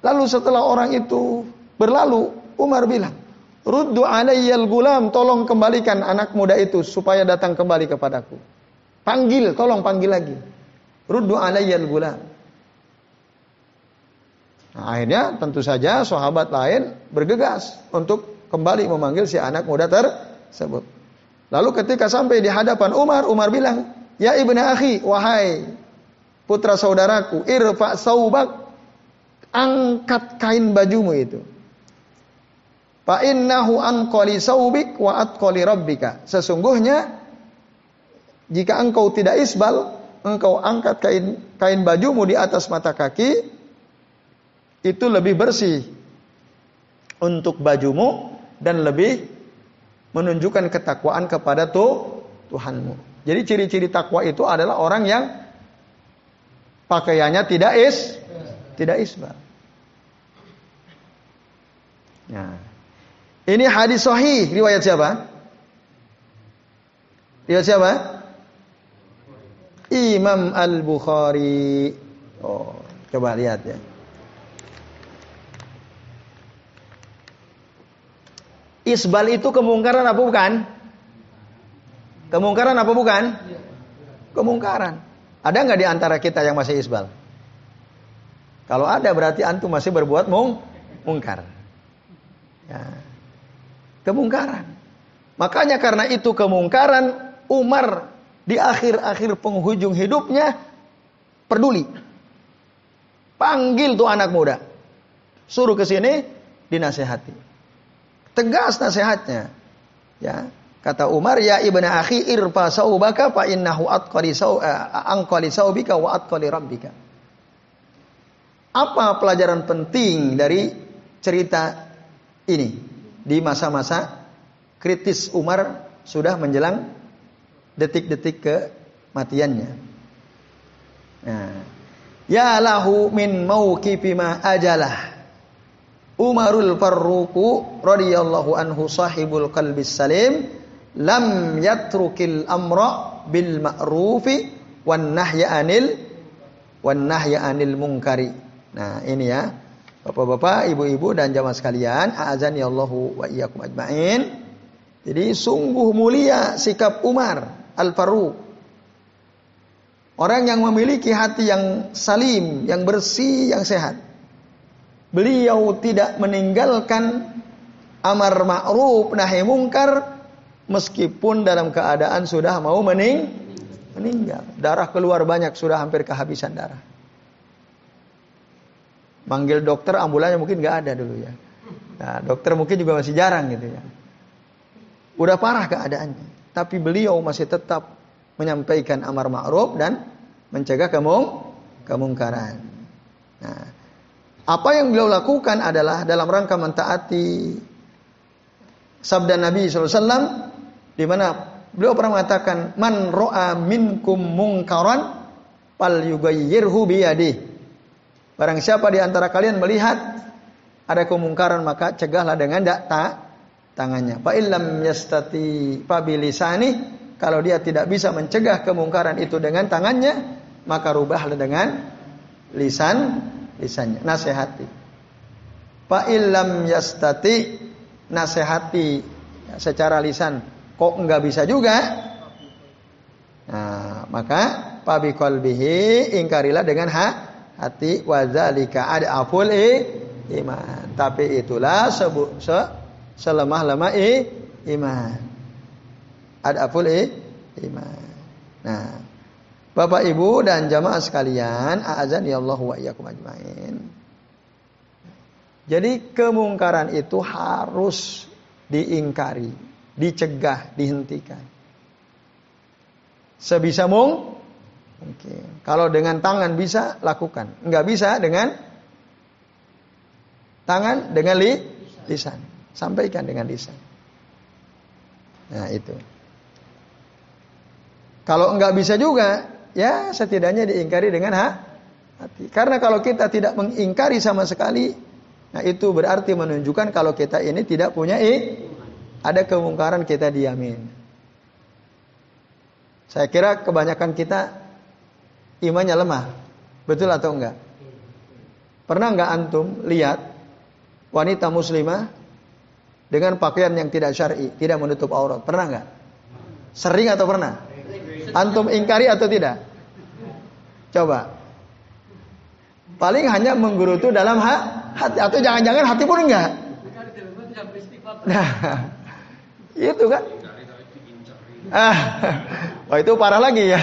Lalu setelah orang itu berlalu, Umar bilang, Ruddu alayyal gulam, tolong kembalikan anak muda itu supaya datang kembali kepadaku. Panggil, tolong panggil lagi. Ruddu alayyal gulam. Nah, akhirnya tentu saja sahabat lain bergegas untuk kembali memanggil si anak muda tersebut. Lalu ketika sampai di hadapan Umar, Umar bilang, "Ya ibnu akhi, wahai putra saudaraku, irfa saubak, angkat kain bajumu itu." Fa innahu anqali saubik wa atqali rabbika. Sesungguhnya jika engkau tidak isbal, engkau angkat kain kain bajumu di atas mata kaki, itu lebih bersih untuk bajumu dan lebih menunjukkan ketakwaan kepada tuh Tuhanmu. Jadi ciri-ciri takwa itu adalah orang yang pakaiannya tidak is, tidak isbal. Nah, ini hadis sahih riwayat siapa? Riwayat siapa? Imam Al Bukhari. Oh, coba lihat ya. Isbal itu kemungkaran apa bukan? Kemungkaran apa bukan? Kemungkaran. Ada nggak di antara kita yang masih isbal? Kalau ada berarti antum masih berbuat mung mungkar. Ya. Kemungkaran. Makanya karena itu kemungkaran Umar di akhir-akhir penghujung hidupnya peduli. Panggil tuh anak muda. Suruh ke sini dinasehati. Tegas nasihatnya. Ya. Kata Umar, ya ibnu akhi irfa saubaka fa innahu atqali sau eh, anqali saubika wa atqali rabbika. Apa pelajaran penting dari cerita ini di masa-masa kritis Umar sudah menjelang detik-detik kematiannya. Nah, ya lahu min mauqifi ma ajalah Umarul Farruku radhiyallahu anhu sahibul qalbis salim lam yatrukil amra bil ma'rufi wan nahya anil wan nahya anil munkari. Nah, ini ya. Bapak-bapak, ibu-ibu dan jamaah sekalian, azan ya Allahu wa iyyakum ajmain. Jadi sungguh mulia sikap Umar Al-Faruq. Orang yang memiliki hati yang salim, yang bersih, yang sehat. Beliau tidak meninggalkan amar ma'ruf nahi mungkar meskipun dalam keadaan sudah mau mening meninggal. Darah keluar banyak, sudah hampir kehabisan darah. Manggil dokter ambulannya mungkin nggak ada dulu ya. Nah, dokter mungkin juga masih jarang gitu ya. Udah parah keadaannya. Tapi beliau masih tetap menyampaikan amar ma'ruf dan mencegah kemung kemungkaran. Nah, apa yang beliau lakukan adalah dalam rangka mentaati sabda Nabi SAW di mana beliau pernah mengatakan man ro'a minkum mungkaran pal yugayyirhu biyadihi Barang siapa di antara kalian melihat ada kemungkaran maka cegahlah dengan dak ta, tangannya. Fa illam yastati fabilisani kalau dia tidak bisa mencegah kemungkaran itu dengan tangannya maka rubahlah dengan lisan lisannya nasihati. Fa illam yastati nasihati secara lisan kok enggak bisa juga Nah, maka pabi qalbihi ingkarilah dengan hak hati wazalika ada aful iman. Tapi itulah sebu, se, selemah-lemah iman. Ada aful iman. Nah, Bapak Ibu dan jamaah sekalian, azan ya Allah wa iyyakum ajmain. Jadi kemungkaran itu harus diingkari, dicegah, dihentikan. Sebisa mung Mungkin. Kalau dengan tangan bisa lakukan. Enggak bisa dengan tangan dengan li, lisan. Sampaikan dengan lisan. Nah, itu. Kalau enggak bisa juga, ya setidaknya diingkari dengan ha, hati. Karena kalau kita tidak mengingkari sama sekali, nah itu berarti menunjukkan kalau kita ini tidak punya i, ada kemungkaran kita diamin. Saya kira kebanyakan kita imannya lemah. Betul atau enggak? Pernah enggak antum lihat wanita muslimah dengan pakaian yang tidak syar'i, tidak menutup aurat? Pernah enggak? Sering atau pernah? Antum ingkari atau tidak? Coba. Paling hanya menggerutu dalam hati atau jangan-jangan hati pun enggak. Nah, [laughs] itu kan. Ah, [laughs] oh itu parah lagi ya.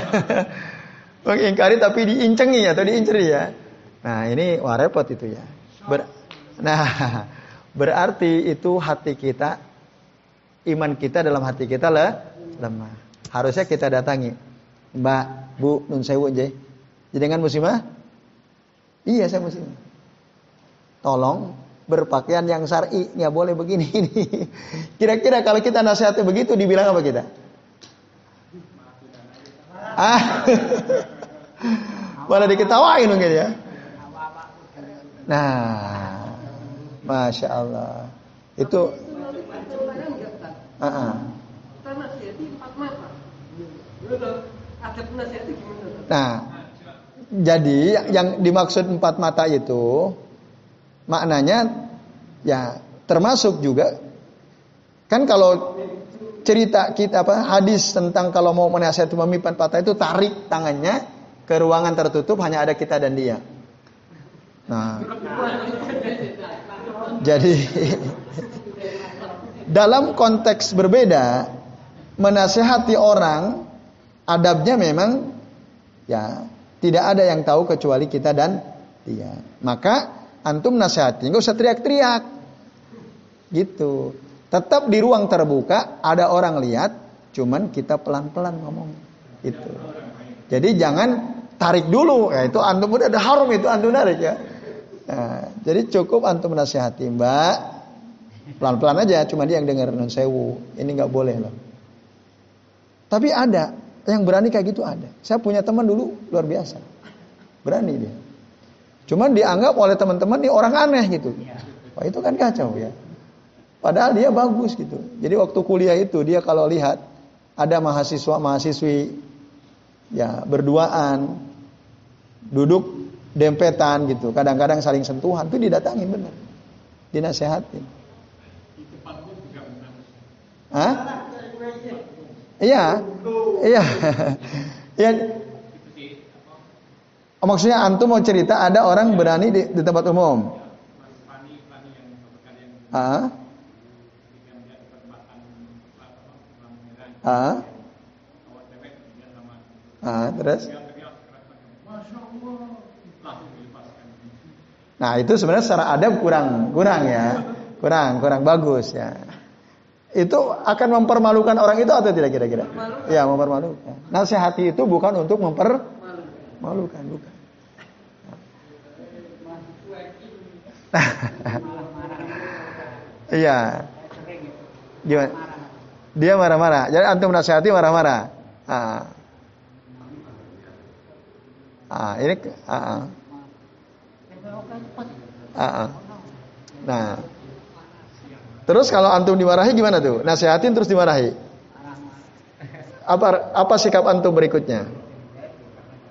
[laughs] Mengingkari tapi diincengi atau diinceri ya. Nah ini wah repot itu ya. Ber, nah berarti itu hati kita, iman kita dalam hati kita lah lemah. Harusnya kita datangi. Mbak, Bu, nun sewu aja. Jenengan muslimah? Iya saya muslimah. Tolong berpakaian yang syar'i, nggak boleh begini [laughs] ini. Kira-kira kalau kita nasihati begitu dibilang apa kita? Ah. [laughs] Malah diketawain mungkin ya. Nah, masya Allah. Itu. Uh -uh. Nah, jadi yang dimaksud empat mata itu maknanya ya termasuk juga kan kalau cerita kita apa hadis tentang kalau mau menasihati memimpin patah itu tarik tangannya ke ruangan tertutup hanya ada kita dan dia. Nah, jadi [laughs] dalam konteks berbeda menasehati orang adabnya memang ya tidak ada yang tahu kecuali kita dan dia. Maka antum nasihati nggak usah teriak-teriak. Gitu. Tetap di ruang terbuka ada orang lihat, cuman kita pelan-pelan ngomong. Itu. Jadi jangan tarik dulu. Ya, itu antum udah ada harum itu antum narik ya. Nah, jadi cukup antum nasihati mbak, pelan-pelan aja. Cuma dia yang dengar non sewu. Ini nggak boleh loh. Tapi ada yang berani kayak gitu ada. Saya punya teman dulu luar biasa, berani dia. Cuman dianggap oleh teman-teman nih orang aneh gitu. Wah itu kan kacau ya. Padahal dia bagus gitu. Jadi waktu kuliah itu dia kalau lihat ada mahasiswa mahasiswi ya berduaan duduk dempetan gitu. Kadang-kadang saling sentuhan itu didatangin bener. Dinasehatin. Hah? Iya. Iya. [laughs] Iya. Oh, maksudnya antum mau cerita ada orang berani di, di tempat umum. Ah. Ah. Ah, terus? Nah, itu sebenarnya secara adab kurang kurang ya. Kurang, kurang bagus ya. Itu akan mempermalukan orang itu atau tidak kira-kira? Ya, mempermalukan. Nasihati itu bukan untuk mempermalukan, bukan. [laughs] Iya. Gimana? Dia marah-marah. Jadi antum nasihati marah-marah. Ah. Ah, ini ah. ah. ah, ah. Nah. Terus kalau antum dimarahi gimana tuh? Nasihatin terus dimarahi. Apa apa sikap antum berikutnya?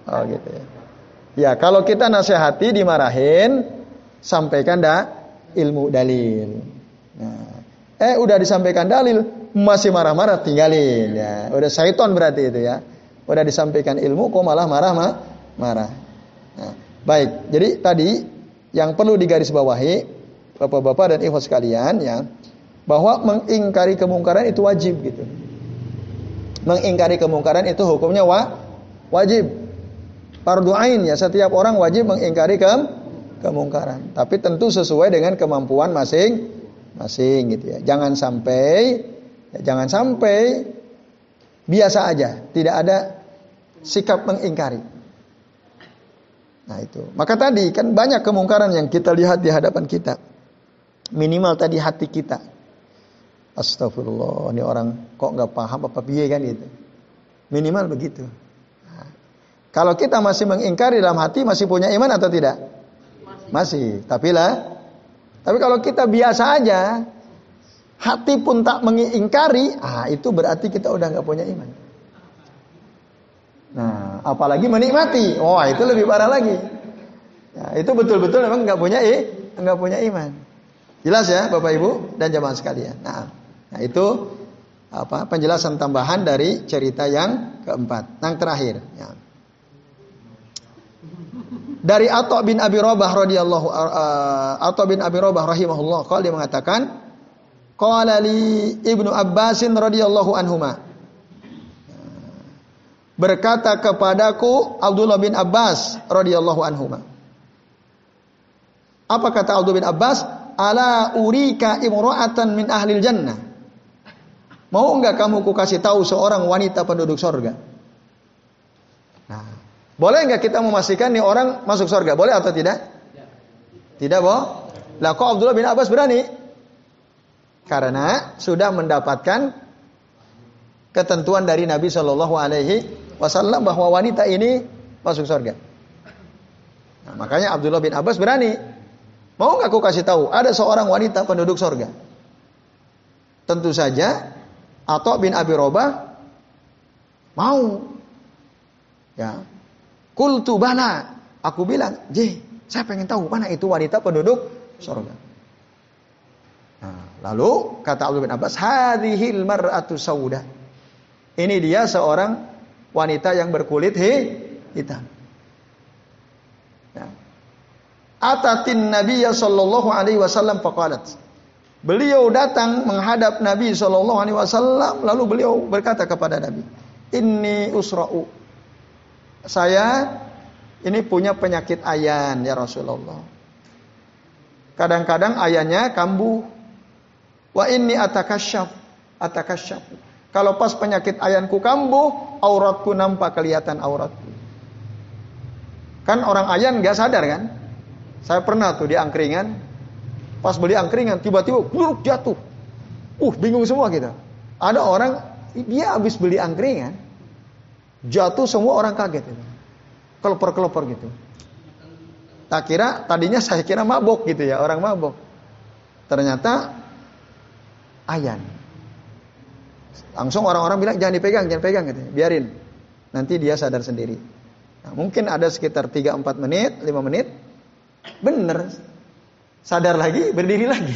Oh gitu ya. Ya, kalau kita nasihati dimarahin, sampaikan dah ilmu dalil. Nah, eh udah disampaikan dalil, masih marah-marah tinggalin ya. Udah syaiton berarti itu ya. Udah disampaikan ilmu kok malah marah mah marah. Nah, baik. Jadi tadi yang perlu digarisbawahi Bapak-bapak dan ikhwas sekalian ya, bahwa mengingkari kemungkaran itu wajib gitu. Mengingkari kemungkaran itu hukumnya wa, wajib. Fardu ain ya, setiap orang wajib mengingkari ke, kemungkaran. Tapi tentu sesuai dengan kemampuan masing-masing gitu ya. Jangan sampai ya, jangan sampai biasa aja, tidak ada sikap mengingkari. Nah itu. Maka tadi kan banyak kemungkaran yang kita lihat di hadapan kita. Minimal tadi hati kita. Astagfirullah, ini orang kok nggak paham apa biaya kan gitu. Minimal begitu. Nah, kalau kita masih mengingkari dalam hati, masih punya iman atau tidak? Masih. Tapi lah, tapi kalau kita biasa aja, hati pun tak mengingkari, ah itu berarti kita udah nggak punya iman. Nah, apalagi menikmati, wah oh, itu lebih parah lagi. Ya, itu betul-betul memang nggak punya eh, nggak punya iman. Jelas ya Bapak Ibu dan jamaah sekalian. Nah, nah itu apa penjelasan tambahan dari cerita yang keempat, yang terakhir. Ya. Dari Atha bin Abi Rabah radhiyallahu uh, Atha bin Abi Rabah rahimahullah kalau dia mengatakan qala li Ibnu Abbasin radhiyallahu anhuma berkata kepadaku Abdullah bin Abbas radhiyallahu anhuma apa kata Abdullah bin Abbas ala urika imra'atan min ahlil jannah. Mau enggak kamu ku kasih tahu seorang wanita penduduk sorga? Nah, boleh enggak kita memastikan nih orang masuk sorga? Boleh atau tidak? Tidak, boh. Lah kok Abdullah bin Abbas berani? Karena sudah mendapatkan ketentuan dari Nabi Shallallahu Alaihi Wasallam bahwa wanita ini masuk surga. Nah, makanya Abdullah bin Abbas berani. Mau nggak aku kasih tahu? Ada seorang wanita penduduk sorga. Tentu saja, atau bin Abi Robah mau. Ya. Kultu bala. Aku bilang, J, saya pengen tahu mana itu wanita penduduk sorga. Nah, lalu kata Abdul bin Abbas, hadhil mar'atu sauda. Ini dia seorang wanita yang berkulit hitam. Atatin Nabi sallallahu alaihi wasallam faqalat. Beliau datang menghadap Nabi sallallahu alaihi wasallam lalu beliau berkata kepada Nabi, "Inni usra'u." Saya ini punya penyakit ayan ya Rasulullah. Kadang-kadang ayannya kambuh. Wa inni atakasyaf, atakasyaf. Kalau pas penyakit ayanku kambuh, auratku nampak kelihatan auratku. Kan orang ayan nggak sadar kan? Saya pernah tuh di angkringan, pas beli angkringan tiba-tiba buruk jatuh. Uh, bingung semua kita. Ada orang dia habis beli angkringan, jatuh semua orang kaget. Kelopor-kelopor gitu. Tak kira tadinya saya kira mabok gitu ya, orang mabok. Ternyata ayan. Langsung orang-orang bilang jangan dipegang, jangan pegang gitu. Biarin. Nanti dia sadar sendiri. Nah, mungkin ada sekitar 3 4 menit, 5 menit. Bener. Sadar lagi, berdiri lagi.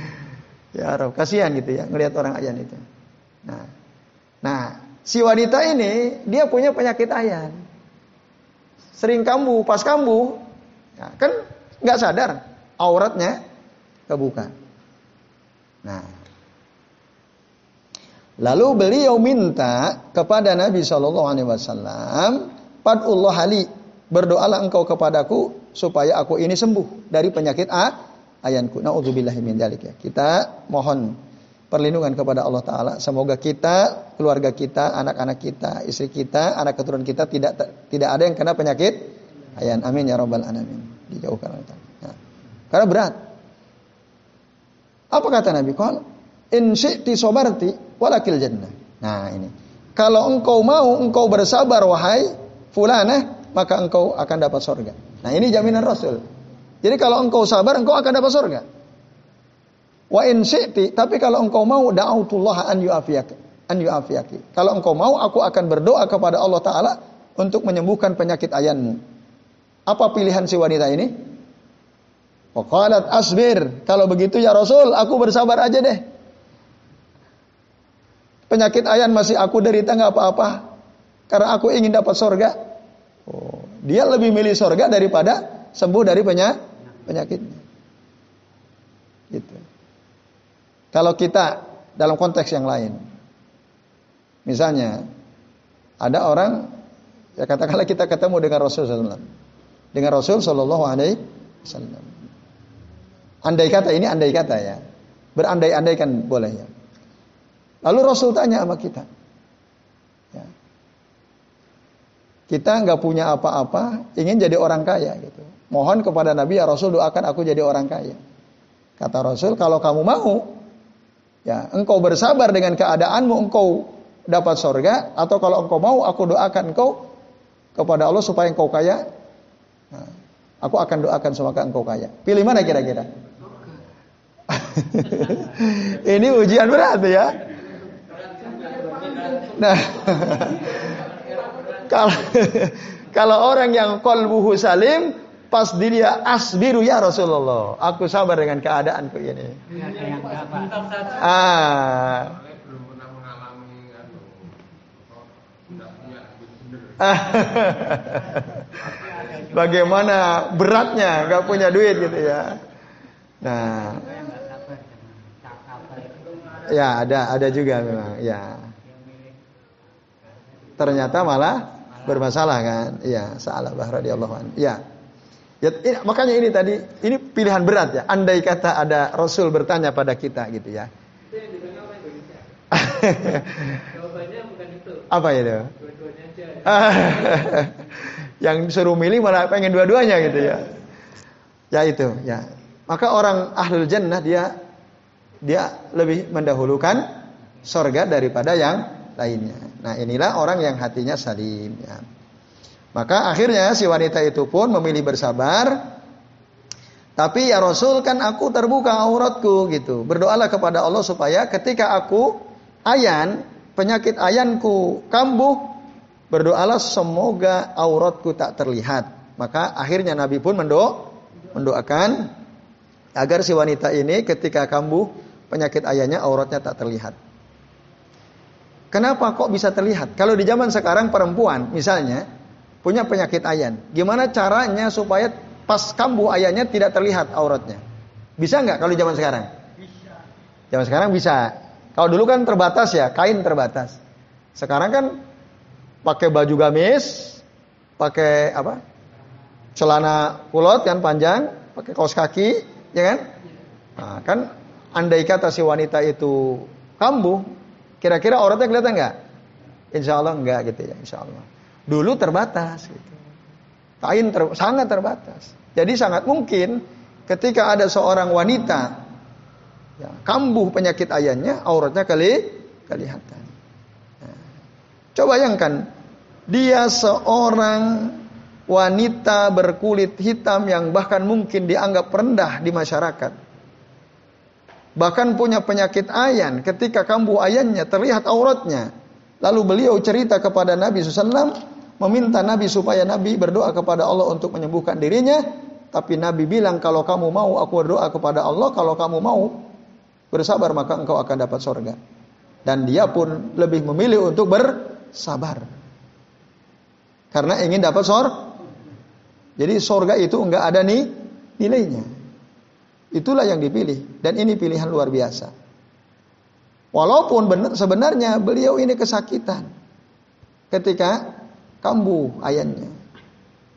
[laughs] ya Rob, kasihan gitu ya ngelihat orang ayan itu. Nah. Nah, si wanita ini dia punya penyakit ayan. Sering kambuh, pas kambuh, ya, kan nggak sadar auratnya kebuka. Nah, Lalu beliau minta kepada Nabi Shallallahu Alaihi Wasallam, Padullah Ali, berdoalah engkau kepadaku supaya aku ini sembuh dari penyakit a ayanku. Nauzubillahi min dalik ya. Kita mohon perlindungan kepada Allah Taala. Semoga kita, keluarga kita, anak-anak kita, istri kita, anak keturunan kita tidak tidak ada yang kena penyakit ayan. Amin ya robbal alamin. Dijauhkan Allah. Nah, karena berat. Apa kata Nabi? Kalau in syi'ti sobarti walakil jannah. Nah ini. Kalau engkau mau, engkau bersabar wahai fulanah, maka engkau akan dapat surga. Nah ini jaminan Rasul. Jadi kalau engkau sabar, engkau akan dapat surga. Wa in tapi kalau engkau mau da'autullah an yu'afiyaki. An yu'afiyaki. Kalau engkau mau, aku akan berdoa kepada Allah Ta'ala untuk menyembuhkan penyakit ayanmu. Apa pilihan si wanita ini? Waqalat asbir. Kalau begitu ya Rasul, aku bersabar aja deh. Penyakit ayan masih aku derita nggak apa-apa. Karena aku ingin dapat sorga. Oh, dia lebih milih sorga daripada sembuh dari penyak penyakitnya. Gitu. Kalau kita dalam konteks yang lain, misalnya ada orang, ya katakanlah kita ketemu dengan Rasul SAW, dengan Rasul Shallallahu Alaihi Wasallam. Andai kata ini andai kata ya, berandai-andai kan boleh ya. Lalu Rasul tanya sama kita. Ya. Kita nggak punya apa-apa, ingin jadi orang kaya gitu. Mohon kepada Nabi ya Rasul doakan aku jadi orang kaya. Kata Rasul, kalau kamu mau, ya engkau bersabar dengan keadaanmu, engkau dapat sorga, atau kalau engkau mau, aku doakan engkau kepada Allah supaya engkau kaya. Nah, aku akan doakan semoga engkau kaya. Pilih mana kira-kira? [laughs] Ini ujian berat ya. Nah, [laughs] kalau [laughs] kalau orang yang kolbuhu salim, pas dia asbiru ya Rasulullah. Aku sabar dengan keadaanku ini. Ah. [laughs] Bagaimana beratnya nggak punya duit gitu ya. Nah, ya ada ada juga memang ya ternyata malah bermasalah kan? Iya, salah radhiyallahu anhu. Iya. Ya, ini, makanya ini tadi ini pilihan berat ya. Andai kata ada Rasul bertanya pada kita gitu ya. Apa itu? Yang suruh milih malah pengen dua-duanya gitu ya. Ya itu, ya. Maka orang ahlul jannah dia dia lebih mendahulukan sorga daripada yang lainnya. Nah inilah orang yang hatinya salim. Ya. Maka akhirnya si wanita itu pun memilih bersabar. Tapi ya Rasul kan aku terbuka auratku gitu. Berdoalah kepada Allah supaya ketika aku ayan, penyakit ayanku kambuh, berdoalah semoga auratku tak terlihat. Maka akhirnya Nabi pun mendo mendoakan agar si wanita ini ketika kambuh penyakit ayahnya auratnya tak terlihat. Kenapa kok bisa terlihat? Kalau di zaman sekarang perempuan misalnya punya penyakit ayan, gimana caranya supaya pas kambuh ayahnya tidak terlihat auratnya? Bisa nggak kalau di zaman sekarang? Bisa. Zaman sekarang bisa. Kalau dulu kan terbatas ya, kain terbatas. Sekarang kan pakai baju gamis, pakai apa? Celana kulot kan panjang, pakai kaos kaki, ya kan? Nah, kan andai kata si wanita itu kambuh, Kira-kira auratnya kelihatan nggak? Insya Allah enggak gitu ya, insya Allah. Dulu terbatas gitu. Kain ter, sangat terbatas. Jadi sangat mungkin ketika ada seorang wanita ya, kambuh penyakit ayahnya, auratnya kali kelihatan. Nah, coba bayangkan, dia seorang wanita berkulit hitam yang bahkan mungkin dianggap rendah di masyarakat. Bahkan punya penyakit ayan. Ketika kambuh ayannya terlihat auratnya. Lalu beliau cerita kepada Nabi SAW, meminta Nabi supaya Nabi berdoa kepada Allah untuk menyembuhkan dirinya. Tapi Nabi bilang kalau kamu mau aku berdoa kepada Allah, kalau kamu mau bersabar maka engkau akan dapat sorga. Dan dia pun lebih memilih untuk bersabar. Karena ingin dapat sor. Jadi sorga itu enggak ada nih nilainya. Itulah yang dipilih. Dan ini pilihan luar biasa. Walaupun benar, sebenarnya beliau ini kesakitan. Ketika kambuh ayahnya.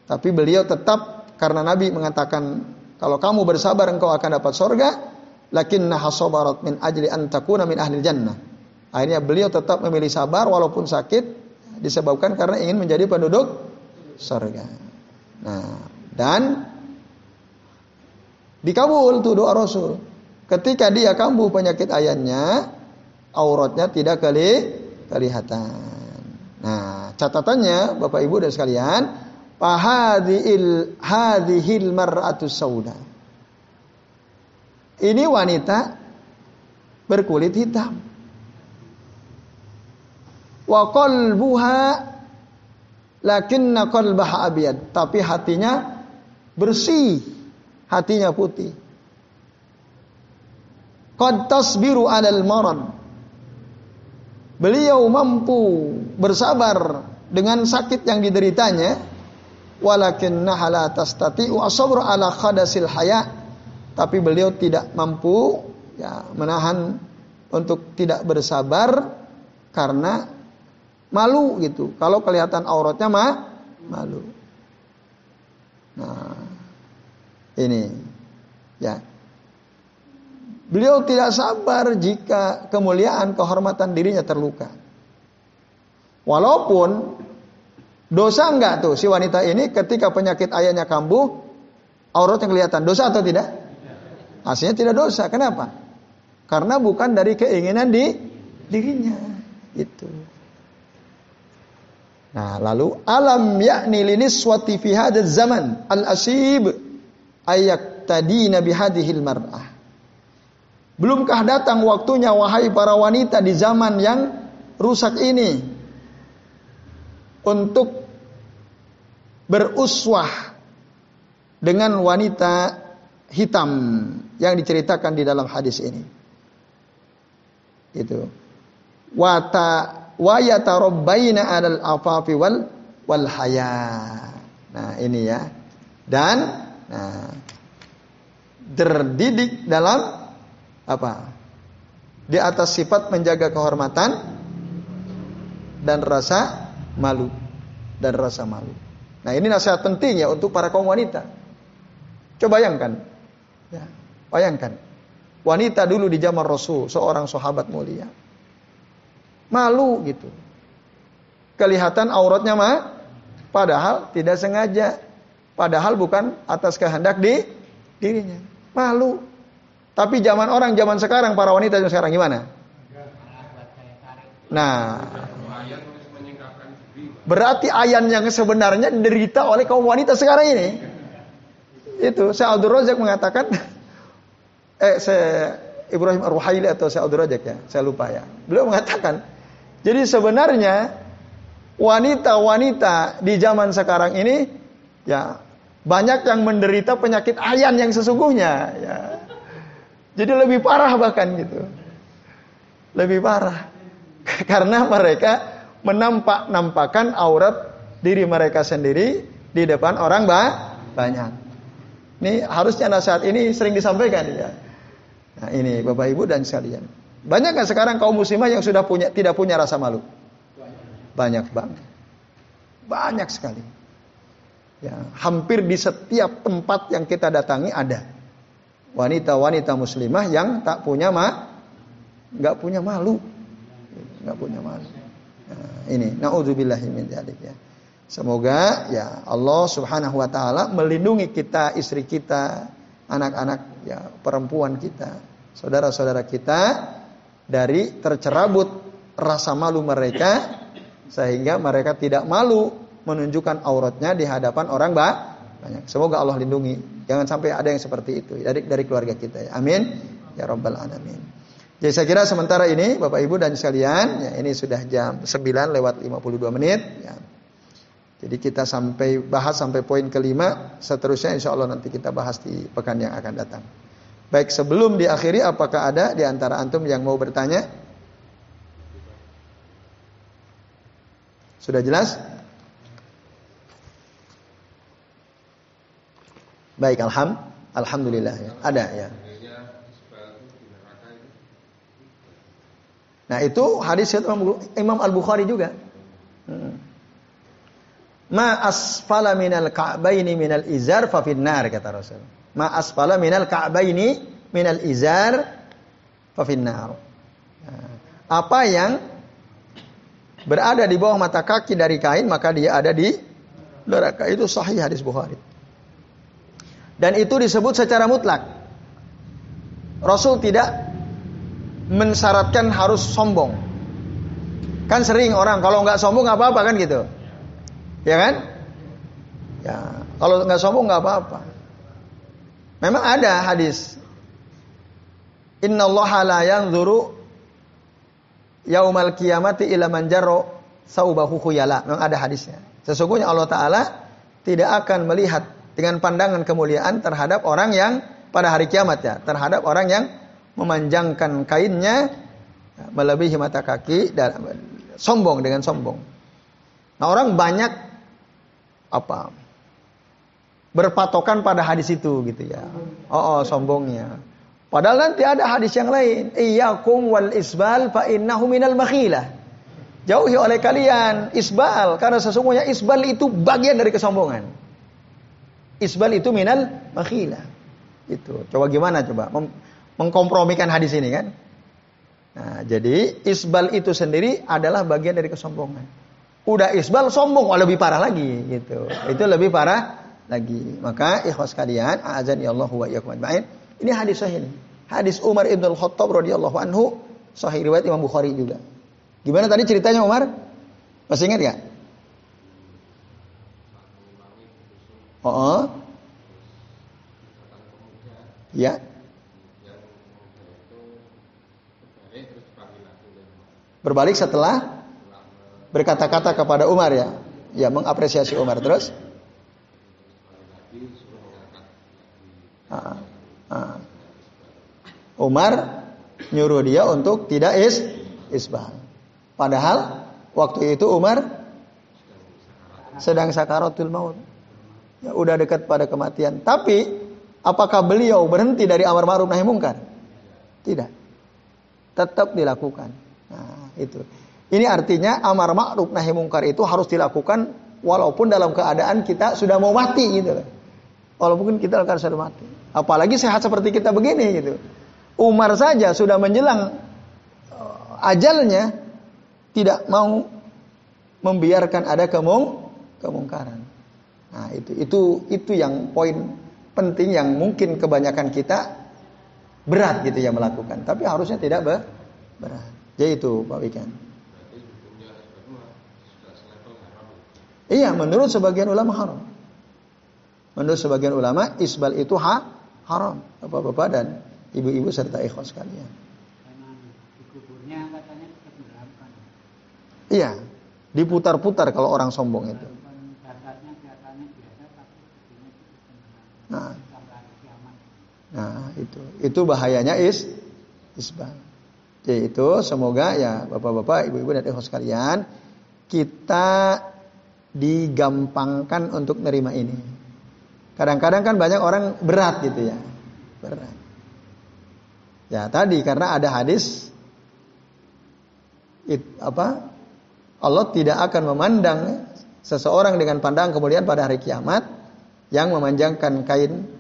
Tapi beliau tetap karena Nabi mengatakan kalau kamu bersabar engkau akan dapat sorga. Lakinnaha sabarat min ajli an takuna min ahli jannah. Akhirnya beliau tetap memilih sabar walaupun sakit disebabkan karena ingin menjadi penduduk surga. Nah, dan dikabul tuh doa Rasul. Ketika dia kambuh penyakit ayahnya, auratnya tidak kali kelihatan. Nah, catatannya Bapak Ibu dan sekalian, fahadhil hadhil mar'atus sauda. Ini wanita berkulit hitam wa qalbuha lakinna qalbaha abyad tapi hatinya bersih hatinya putih qad tasbiru 'alal marad beliau mampu bersabar dengan sakit yang dideritanya walakinna la tastati'u asabru 'ala khadasil haya tapi beliau tidak mampu ya menahan untuk tidak bersabar karena malu gitu. Kalau kelihatan auratnya mah malu. Nah, ini ya. Beliau tidak sabar jika kemuliaan kehormatan dirinya terluka. Walaupun dosa enggak tuh si wanita ini ketika penyakit ayahnya kambuh, auratnya kelihatan. Dosa atau tidak? Hasilnya tidak dosa. Kenapa? Karena bukan dari keinginan di dirinya. Itu. Nah, lalu alam yakni liniswati fi zaman al-asib ayak tadi nabi hadhil mar'ah. Belumkah datang waktunya wahai para wanita di zaman yang rusak ini untuk beruswah dengan wanita hitam yang diceritakan di dalam hadis ini. Itu. Wata wa yatarabbaina 'alal afafi wal wal haya. Nah, ini ya. Dan nah terdidik dalam apa? Di atas sifat menjaga kehormatan dan rasa malu dan rasa malu. Nah, ini nasihat penting ya untuk para kaum wanita. Coba bayangkan. Ya, bayangkan. Wanita dulu di zaman Rasul, seorang sahabat mulia Malu gitu. Kelihatan auratnya mah padahal tidak sengaja. Padahal bukan atas kehendak di dirinya. Malu. Tapi zaman orang zaman sekarang para wanita zaman sekarang gimana? Nah, berarti ayan yang sebenarnya derita oleh kaum wanita sekarang ini. Itu saya Abdul Razak mengatakan [laughs] eh saya Ibrahim Ar-Ruhaili atau saya Abdul Razak ya, saya lupa ya. Beliau mengatakan jadi sebenarnya wanita-wanita di zaman sekarang ini ya banyak yang menderita penyakit ayan yang sesungguhnya ya. Jadi lebih parah bahkan gitu. Lebih parah. [laughs] Karena mereka menampak-nampakkan aurat diri mereka sendiri di depan orang banyak. Ini harusnya nasihat ini sering disampaikan ya. Nah, ini Bapak Ibu dan sekalian. Banyak nggak sekarang kaum muslimah yang sudah punya tidak punya rasa malu? Banyak banget. Banyak sekali. Ya, hampir di setiap tempat yang kita datangi ada wanita-wanita muslimah yang tak punya ma, nggak punya malu, nggak punya malu. Nah, ini naudzubillahi min ya. Semoga ya Allah Subhanahu wa taala melindungi kita, istri kita, anak-anak ya perempuan kita, saudara-saudara kita dari tercerabut rasa malu mereka sehingga mereka tidak malu menunjukkan auratnya di hadapan orang banyak. Semoga Allah lindungi. Jangan sampai ada yang seperti itu dari dari keluarga kita ya. Amin. ya rabbal alamin. Jadi saya kira sementara ini Bapak Ibu dan sekalian, ya ini sudah jam 9 lewat 52 menit ya. Jadi kita sampai bahas sampai poin kelima, seterusnya insya Allah nanti kita bahas di pekan yang akan datang. Baik sebelum diakhiri, apakah ada di antara antum yang mau bertanya? Sudah jelas? Baik, alham, alhamdulillah ya. Ada ya. Nah itu hadis Imam Al Bukhari juga. Hmm. Ma asfala minal ka'baini minal izar fa finnar kata Rasul. Ma asfala minal ka'baini minal izar fa finnar. Nah, apa yang berada di bawah mata kaki dari kain maka dia ada di neraka. Itu sahih hadis Bukhari. Dan itu disebut secara mutlak. Rasul tidak mensyaratkan harus sombong. Kan sering orang kalau nggak sombong nggak apa-apa kan gitu. Ya kan? Ya, kalau nggak sombong nggak apa-apa. Memang ada hadis. Inna Allah la yanzuru yaumal kiamati ila man jarro saubahu khuyala. Memang ada hadisnya. Sesungguhnya Allah Ta'ala tidak akan melihat dengan pandangan kemuliaan terhadap orang yang pada hari kiamat ya. Terhadap orang yang memanjangkan kainnya melebihi mata kaki dan sombong dengan sombong. Nah orang banyak apa berpatokan pada hadis itu gitu ya. Oh, oh sombongnya. Padahal nanti ada hadis yang lain. Iyyakum wal isbal fa innahu minal makhilah. Jauhi oleh kalian isbal karena sesungguhnya isbal itu bagian dari kesombongan. Isbal itu minal makhilah. Itu. Coba gimana coba Mem mengkompromikan hadis ini kan? Nah, jadi isbal itu sendiri adalah bagian dari kesombongan. Udah isbal sombong, oh, lebih parah lagi gitu. Itu lebih parah lagi. Maka ikhwas kalian, azan ya Allah wa. Ini hadis sahih. Hadis Umar Ibn Al-Khattab radhiyallahu anhu, sahih riwayat Imam Bukhari juga. Gimana tadi ceritanya Umar? Masih ingat gak? Oh, oh. Ya. Berbalik setelah berkata-kata kepada Umar ya, ya mengapresiasi Umar terus. Ah, ah. Umar nyuruh dia untuk tidak is isbah. Padahal waktu itu Umar sedang sakaratul maut. Ya, udah dekat pada kematian. Tapi apakah beliau berhenti dari amar ma'ruf nahi mungkar? Tidak. Tetap dilakukan. Nah, itu. Ini artinya amar ma'ruf nahi mungkar itu harus dilakukan walaupun dalam keadaan kita sudah mau mati gitu Walaupun kita akan sudah mati. Apalagi sehat seperti kita begini gitu. Umar saja sudah menjelang uh, ajalnya tidak mau membiarkan ada kemung kemungkaran. Nah, itu itu itu yang poin penting yang mungkin kebanyakan kita berat gitu ya melakukan, tapi harusnya tidak berat. Jadi itu Pak Wikan. Iya, menurut sebagian ulama haram. Menurut sebagian ulama, isbal itu ha, haram. Bapak-bapak dan ibu-ibu serta ikhwas sekalian. Iya, diputar-putar kalau orang sombong itu. Nah, nah itu itu bahayanya is isbal. Jadi itu semoga ya bapak-bapak, ibu-ibu dan ikhwas sekalian kita digampangkan untuk nerima ini. Kadang-kadang kan banyak orang berat gitu ya. Berat. Ya tadi karena ada hadis it, apa? Allah tidak akan memandang seseorang dengan pandang kemudian pada hari kiamat yang memanjangkan kain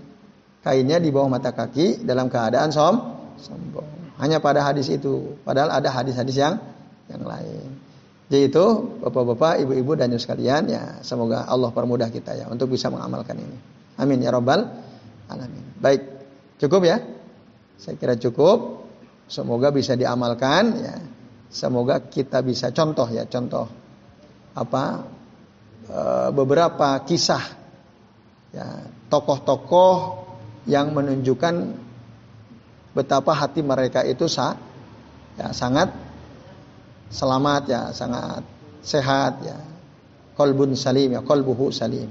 kainnya di bawah mata kaki dalam keadaan som sombong. Hanya pada hadis itu. Padahal ada hadis-hadis yang yang lain. Jadi itu bapak-bapak, ibu-ibu dan sekalian ya semoga Allah permudah kita ya untuk bisa mengamalkan ini. Amin ya robbal alamin. Baik, cukup ya? Saya kira cukup. Semoga bisa diamalkan ya. Semoga kita bisa contoh ya, contoh apa e, beberapa kisah ya tokoh-tokoh yang menunjukkan betapa hati mereka itu sah, ya, sangat selamat ya, sangat sehat ya. Kolbun salim ya, kolbuhu salim.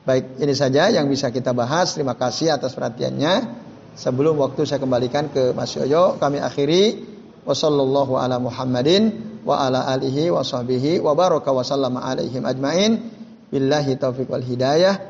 Baik, ini saja yang bisa kita bahas. Terima kasih atas perhatiannya. Sebelum waktu saya kembalikan ke Mas Yoyo, kami akhiri wasallallahu ala Muhammadin wa ala alihi wa sahbihi wa baraka wa sallama alaihim ajmain. Billahi taufiq wal hidayah.